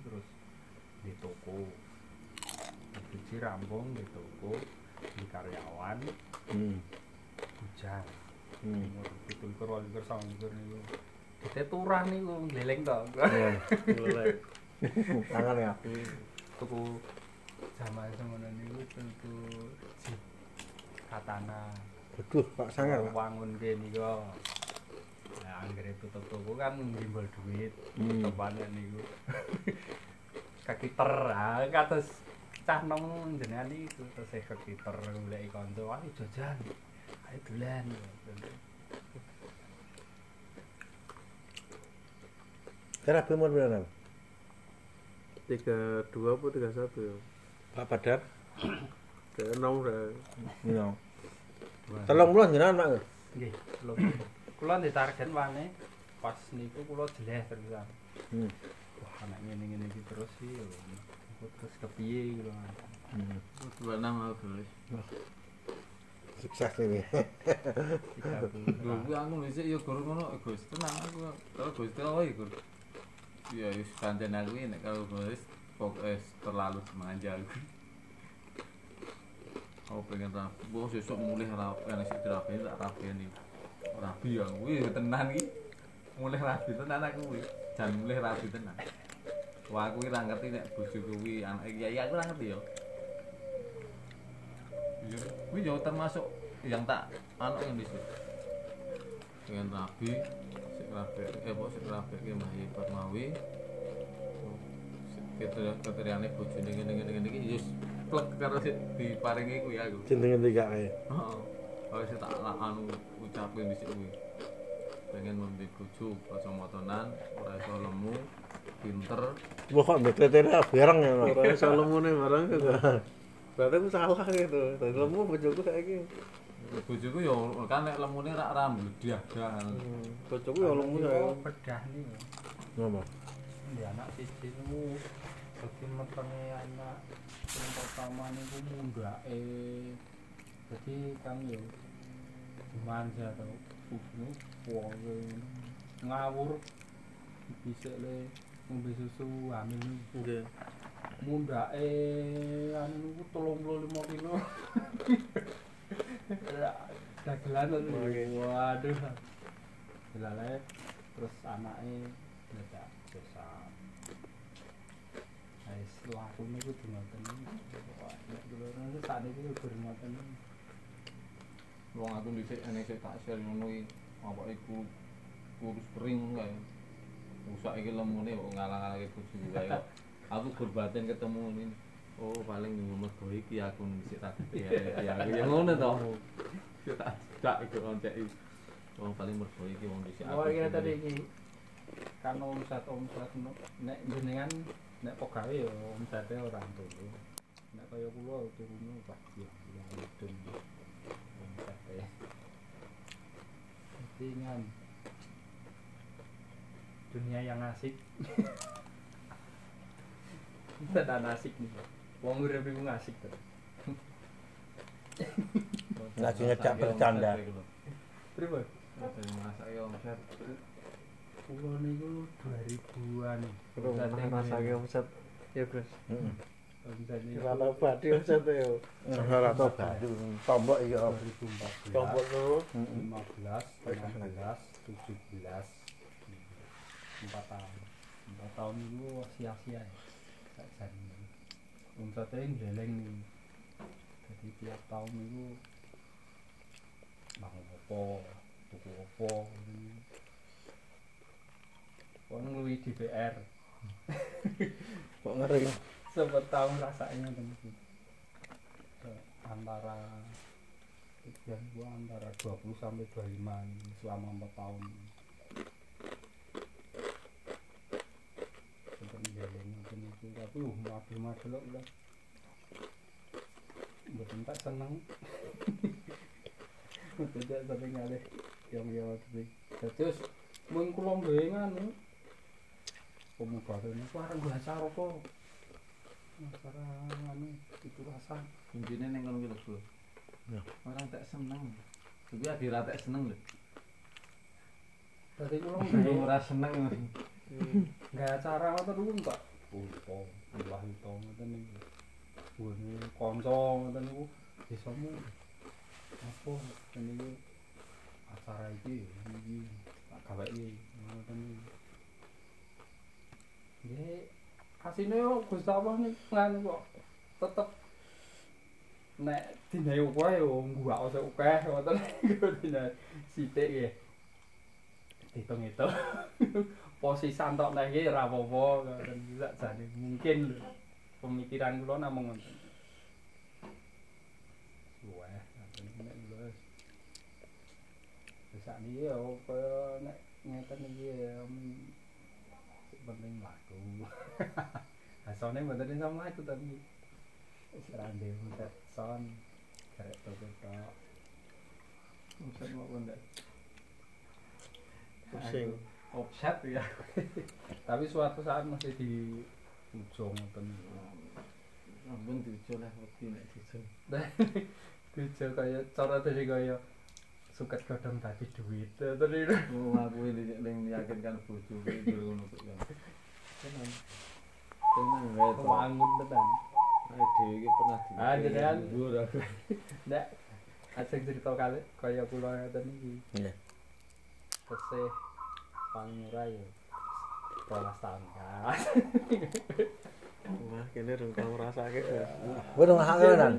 terus di toko. Kartuji rampung di toko di karyawan Hmm. hujan. Hmm. umur pitul likur wolu likur sama likur niku kita turah niku ngeleleng to Iya. Mulai. [LAUGHS] Tangan ya. tuku zaman semono niku tentu jeep katana Waduh, Pak Sangar, Pak. wangun ke niku nah anggere tutup toko kan ngimbol duit Hmm. tepanan niku [LAUGHS] kaki ter ah kados cah nom jenengan niku terus ter golek kanca ayo jajan ayo dolan Kira umur berapa? 32 apa 31 ya? Pak Badar. Kayak enam udah. Iya. Telung puluh jenengan, Pak. Nggih, kula. Kula ndek target wane pas niku kula jeleh terusan. Hmm. Wah, anak ngene-ngene iki terus sih terus kepiye kula. Hmm. Dua enam aku tulis. Sukses ini. Kuwi aku dhisik ya gur ngono Gus tenang aku. Kalau Gus wae gur. Ya wis pancen aku ini kalau Gus pokoknya terlalu manja aku. Aku pengen rapi, gua sesuk mulih rapi, enak sih rapi, tak rapi nih. Rapi ya, wih tenan iki. Mulih rapi tenan aku kuwi. Jan mulih rapi tenan. Wah aku ora ngerti nek bojo kuwi anak kiai aku ora ngerti ya. Iya, kuwi yo termasuk yang tak anu yang di situ. Dengan rabi, sik rabi, eh apa sik rabi ki Mbah Yi Fatmawi. Kita keteriane bojone ngene ngene ngene iki yo plek karo sik diparingi kuwi aku. Jenenge tiga kae. Heeh. Kalau sik tak anu ucapin di situ. Pengen membeli bojo kacamatanan, ora iso lemu, pinter, Wah kok mbek kriteria bareng ya, Pak. Orang salamune barang gitu. Berarti aku salah gitu. Tadi lemu bojoku saiki. bojoku yo kan nek lemune rak rambut diagal. Bojoku ya lemu. Kula bedah niku. Ngapa? Di anak siji niku dadi metenge anak yang pertama niku mundake. Jadi kami yo dimanja to ibu wong ngawur bisa le ngombe susu hamil niku. Nggih. mundake anu niku 35 kilo. Dagelan waduh. Delale terus anake ndak dosa. Wis laku niku dingoten. Wah, nek kula niku sakniki ugur ngoten. Wong aku dhisik enek sik tak share ngono iki. Apa iku kurus kering kae. Usak iki lemune kok ngalang-alange bojoku kae kok. Aku berbatin ketemu ini. Oh, paling mergo iki aku dhisik tak ya ya aku ya ngono to. Tak iku oncek iki. Wong paling mergo iki wong dhisik Oh iya tadi iki kan omset omset nek jenengan nek pegawe ya omsete ora turu. Nek kaya kula turune pas ya mudun. Omsete. Jadi kan dunia yang asik. Tidak asik nih. Wong urip iku asik to. Lagi ngejak bercanda. Pripun? Dari masak ya omset. Kula niku 2000-an. Rumah rasanya omset. Ya Gus. Heeh. Rata tuh yo. Ora baru tombok iki apa? 2014 Tombol terus. 15 16 17 empat tahun. Empat tahun itu sia-sia ya. Gak jadi omsetnya geleng nih. Jadi tiap tahun itu bangun opo tuku opo Wong luwi di PR [LAUGHS] Kok ngeri. sempet tahun rasanya temen antara ya gua antara 20 sampai 25 selama 4 tahun sempet ngeleng mungkin itu tapi uh madul madul kok udah tak seneng tidak tapi ngalih yang ya tapi terus mung kula duwe nganu pemuda ini warang gula acara kok acara nganu itu rasa intinya neng ngono gitu bro Ya. orang tak seneng. Tapi akhirnya tak seneng lho. Dadi [LAUGHS] kula Aku nggawe ora seneng. Nggawe acara ngoten niku Pak. Ulpo, ulah itu ngoten niku. Wene kanca ngoten niku desamu apa ngoten niku acara iki iki tak gawe iki ngoten niku. Nggih, asine yo Gusti Allah nih nganu kok tetep nek dinae wae yo gua ose akeh ngoten niku dinae sithik nggih. Hitung itu posisi santok nek iki ora apa-apa ngoten bisa jane mungkin lho pemikiran kula namung ngoten. Wah, ngoten nek kula wis Sak niki ya kaya nek ngeten iki mm, penting laku. [LAUGHS] Asone mboten iso mlaku tapi wis ra ndek mutet son karek toko tok. Muset mau ndak. Pusing. Offset ya. [LAUGHS] Tapi suatu saat masih di ujung ngoten. Ampun diujo lah wedi nek diujo [LAUGHS] diujo kaya cara tadi kaya suket godhong dadi duit terus oh aku ini ning yakinkan bojo kuwi ngono kok ya. Tenan. Tenan wae wangun tenan. Ae dhewe iki pernah di Ah, jenengan. [LAUGHS] Nek asing cerita kali kaya kula ngoten iki. Iya. Tesih paling murah ya 12 tahun kan. Wah, kene rung tau ngrasake. Kowe dong hak kan.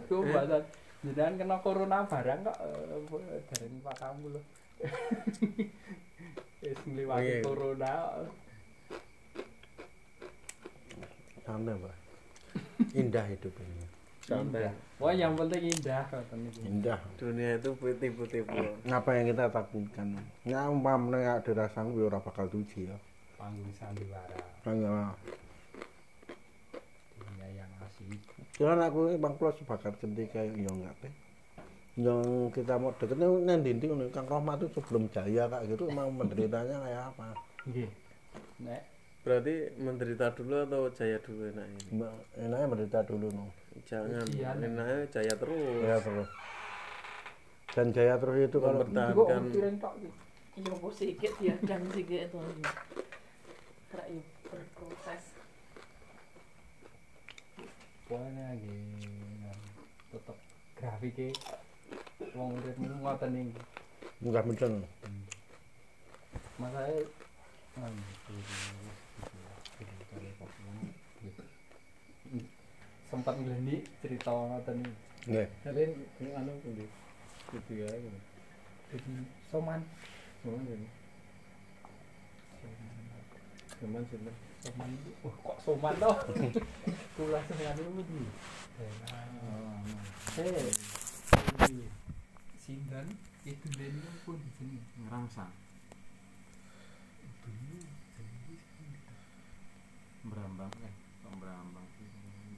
Jenengan kena corona barang kok eh, dereng Pak kamu lho. [LAUGHS] Wis ngliwati Iya. corona. Santai, Pak. Indah hidup ini. Santai. Wah, yang penting indah iki. Indah. Dunia itu tipu-tipu. Ngapa yang kita takutkan? Ya umpamane nek dirasaku ya ora bakal tuji ya. Panggung sandiwara Kaya dunia yang asik. Cuman aku Bang Plus bakal ketika yo enggak teh. Yang kita mau deket nih nang dinding nih Kang Rohmat itu sebelum jaya kak gitu emang menderitanya kayak apa? Nggih. Nek Berarti menderita dulu atau jaya dulu enak ini? Enaknya menderita dulu no. Jangan, Ujian. enaknya jaya terus. Jaya terus. Dan jaya terus itu kalau Mempertahankan. Iya, kok sikit ya, jam sikit itu ya berproses. Pokoknya nggih tetep grafike wong urip niku ngoten iki. enggak bencana. Masae anu sempat ngeleni cerita ngoten iki. Nggih. Kalian ini anu ae gitu. Jadi soman Oh, ini. Sinten? soman itu oh, kok soman toh [LAUGHS] kula senengane iki Oh, anu. eh iki sindan itu den pun di sini Ngerangsang. Berambang eh, kok berambang sih. Ini di sini.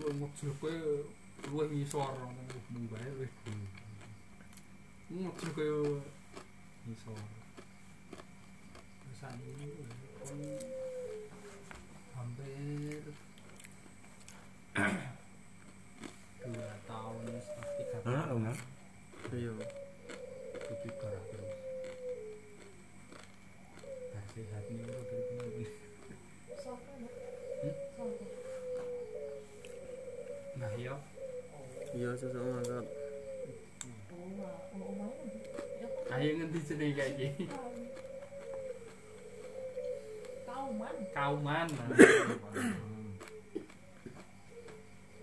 ngujuke luwih ngisor mbae wis ngujuke ngisor kesane hampir [COUGHS] dua tahun tiga tahun. đi ra gì câu mến câu mến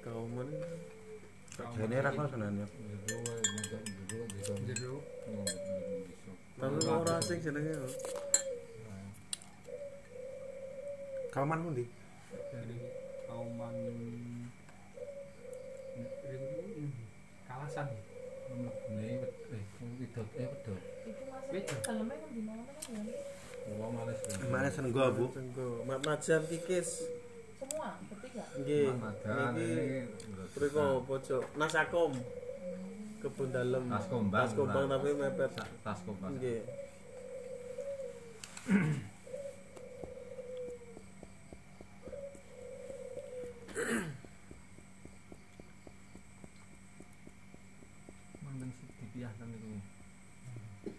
câu mến thế này ra có sao này Tangan orang asing senengnya. Kalman pun di. Kalman kalasan. Này, này, không đi thực, em bất thường. Mana senggo bu? Senggo. Mak macam kikis. Semua, ketiga. Gigi. Periko pojok. Nasakom. Kebun dalem. Taskombang. Taskombang tapi mepet. Taskombang. Nggih.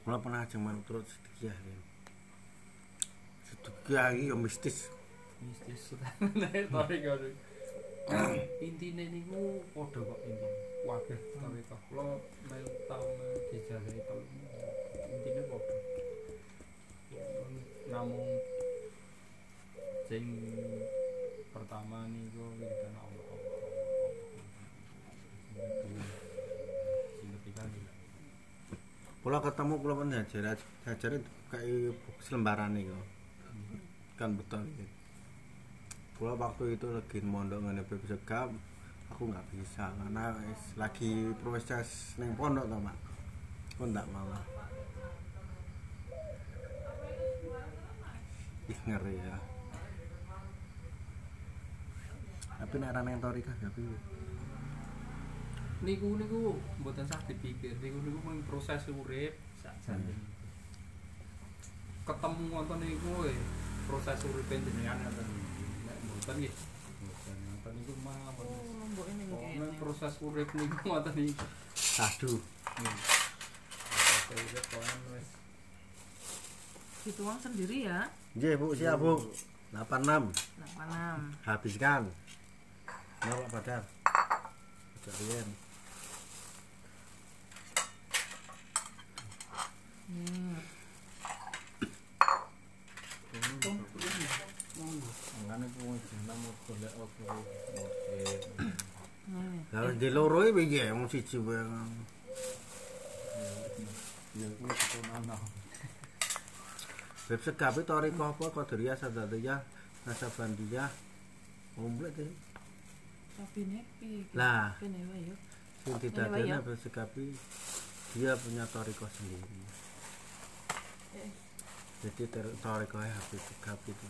Kula pernah ajeng manut sedikit ya. Sedikit iki yo mistis. mistis tarik karo [COUGHS] intine niku padha kok intine. Waduh tarik kok. Kula mel tau mel dijajahi tau intine padha. Namung sing pertama niku wiridan Kula ketemu kula pun jajar jajar kayak selembaran iku. Kan betul gitu. Kula waktu itu lagi mondok ngene beb segap, aku nggak bisa karena lagi proses neng pondok to, Mak. Aku ndak malah. Ih ngeri ya. Tapi nek ra neng gak piye. Niku niku mboten sah dipikir niku niku mung proses urip sakjane ketemu wonten niku eh, proses urip jenengan ngoten nek mboten nggih mboten ngoten niku mawon Oh, mbok ini Pokoknya kayaknya. proses urip niku ngoten niku Sadu. proses urip wis Dituang sendiri ya. Nggih, Bu, siap, Bu. 86. 86. Habiskan. Nah, Pak Badar. Kalian. Hmm. Mangane ku wis jeneng golek opo oke. Nih. Lah di loro iki piye wong siji wae. Ya ku ketonana. Beb segapi toriko apa Qadariyah Sadatiyah Nasabandiyah. Komplit iki. Kabine piye? Lah. Kene wae yo. Sing didadekne ya? Beb segapi dia punya toriko sendiri. jadi tertarik kowe HP gap itu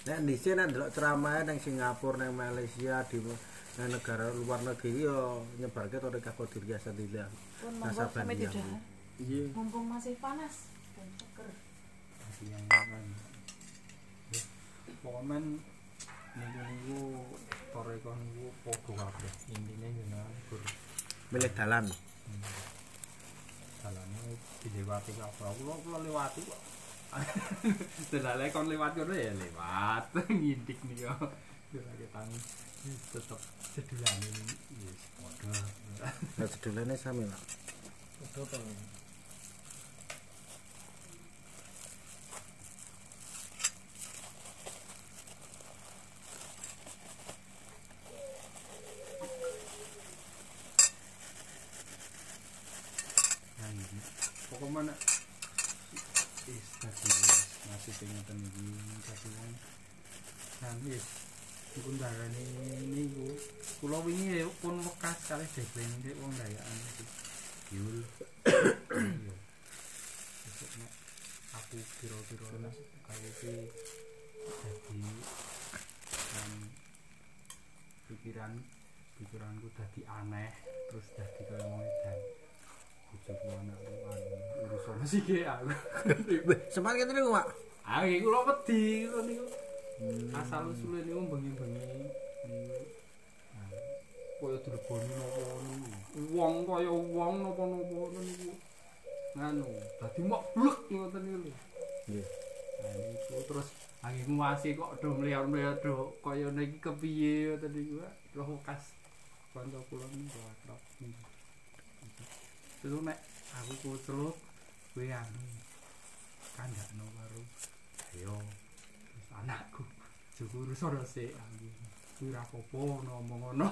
Nek di sini ada ceramah nang Singapura, nang Malaysia, di negara luar negeri yo nyebarke ke tori kapal diri asal di iya Mumpung masih panas, seger. Pokoknya minggu-minggu niku toreko niku podo kabeh. Intine jenengan gur. Milih dalan. dalane dilewati kabeh kula. Kula lewati kok. [LAUGHS] Delale kon lewat kono ya lewat. [LAUGHS] Ngindik nih yo lagi tangi tetep sedulane wis padha. Lah sedulane sami lah. padha to disiplin ini uang dayaan itu yul aku kira-kira nas kayu si jadi dan pikiran pikiranku jadi aneh terus dadi kau mau dan ujuk anak urusan [LAUGHS] masih kayak aku. Sempat kita pak ah iku lo peti iku. Nih asal usulnya nih um bengi bengi kaya direboni napa wong kaya wong napa-napa niku nganu dadi mok blek ngoten niku lho Nggih. Terus angin nguasi kok do melihat-melihat do kaya niki kepiye ngoten niku roh kas kanca kula niku akrab. Terus nek aku kuceluk kowe anu kandakno karo ayo anakku jujur sore sik aku kuwi ra apa-apa ngomong ngono.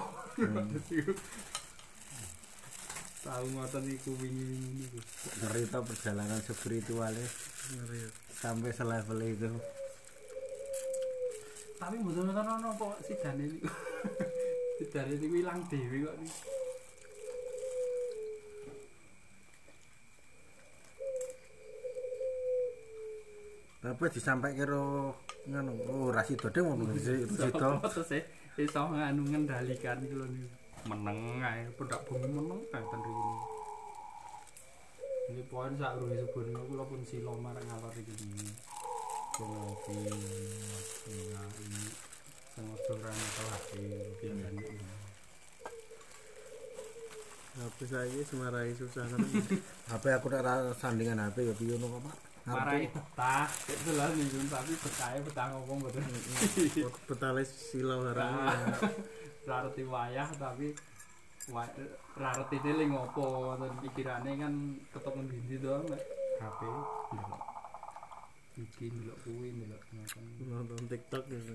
Tahu ngoten niku wingi-wingi niku. Cerita perjalanan spiritualnya sampai selevel itu. tapi mboten ana kok sidane niku. [LAUGHS] sidane niku ilang dhewe kok niku. Tapi disampaikan karo ngono, oh rasido deh ngono rasido. Terus e iso nganu ngendalikan iku lho. Meneng ae, pendak bumi meneng ae ten rene. Ini poin sak subuh niku kula pun sila marang ngalor iki. Ngopi, ngopi, sengodoran atau hati, biasa niku. HP saya semarai susah kan. HP [LAUGHS] aku ra sandingan HP ya piye ngono kok, Pak. Marai betah, itu lah niku tapi betahe betah ngomong mboten. [LAUGHS] Betale silau harang. rareti wayah tapi wa- rareti ini ngopo dan pikirannya kan ketemu dindi doang HP iki ndelok kuwi ngoten Nonton TikTok gitu.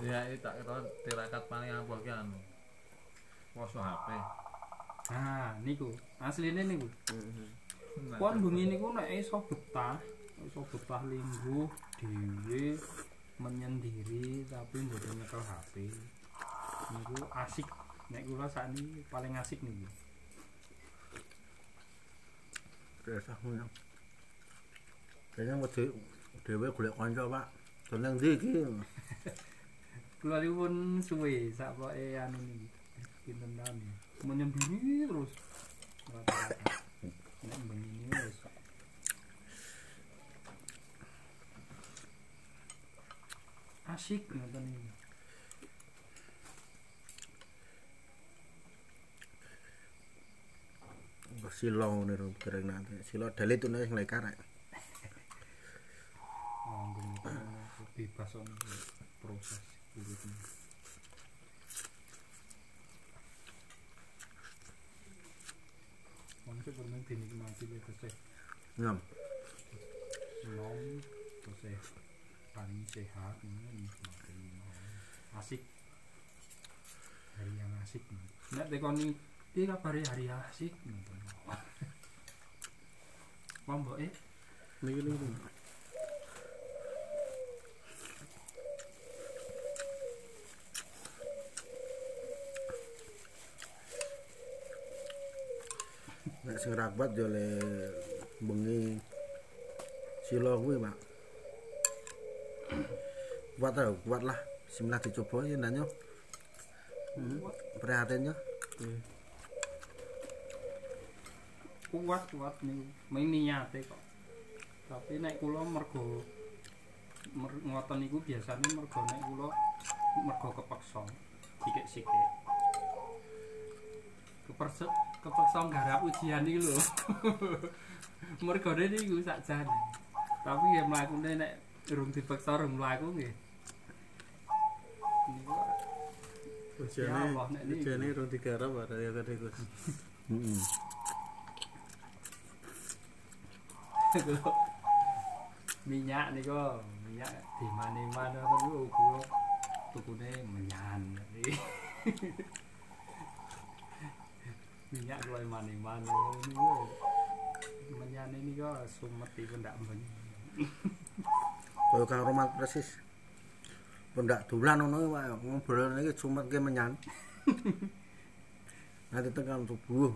Jadi ya tak kira tirakat paling apa ki anu. Poso HP. nah niku asline niku Nah, kon bengi niku nek iso betah iso betah lingguh dhewe menyendiri tapi mboten nyekel HP niku asik nek kula sakniki paling asik niku aku yang Kayaknya wedi dhewe golek kanca, Pak. Dolen ndi iki? [LAUGHS] Kula niku pun suwe sapoke anu niki. Pinten. Menyendiri terus. Rata-rata. Nek bengi wis. Asik ngoten iki. Silo ngene ro kering nanti. Silo dalit tuh sing lekar. rek. Bebas proses dinikmati ya terus Nyam. nom terus eh paling sehat ini asik. Hari yang asik nek tekoni iki kabare hari asik [LAUGHS] Wong mbok eh. Niki niki. Nek sing rapat yo le bengi silo kuwi, Pak. Kuat lah, kuat lah. Bismillah dicoba ya nanyo. Hmm, prihatin yo. kuat kuat nih main niate kok tapi nek kula mergo mer, ngoten niku biasane mergo nek kula mergo kepeksa sikik-sikik keperse kepeksa garap ujian iki lho. [LAUGHS] Mergone niku sakjane. Tapi ya mlakune nek durung dipeksa durung mlaku nggih. Niku Ujiane Allah, nek niku. ujiane rong digarap ada ya tadi Gus. Heeh. Minyak nih kok minyak di mana mana kan lu kulo tukune menyan [LAUGHS] minyak kalau mana mana niku menyan ini kok sumet iku ndak men Kaya Kang Romat persis. Pendak dolan ngono wae, ngobrol iki cumet ke menyan. [LAUGHS] Nanti tekan subuh.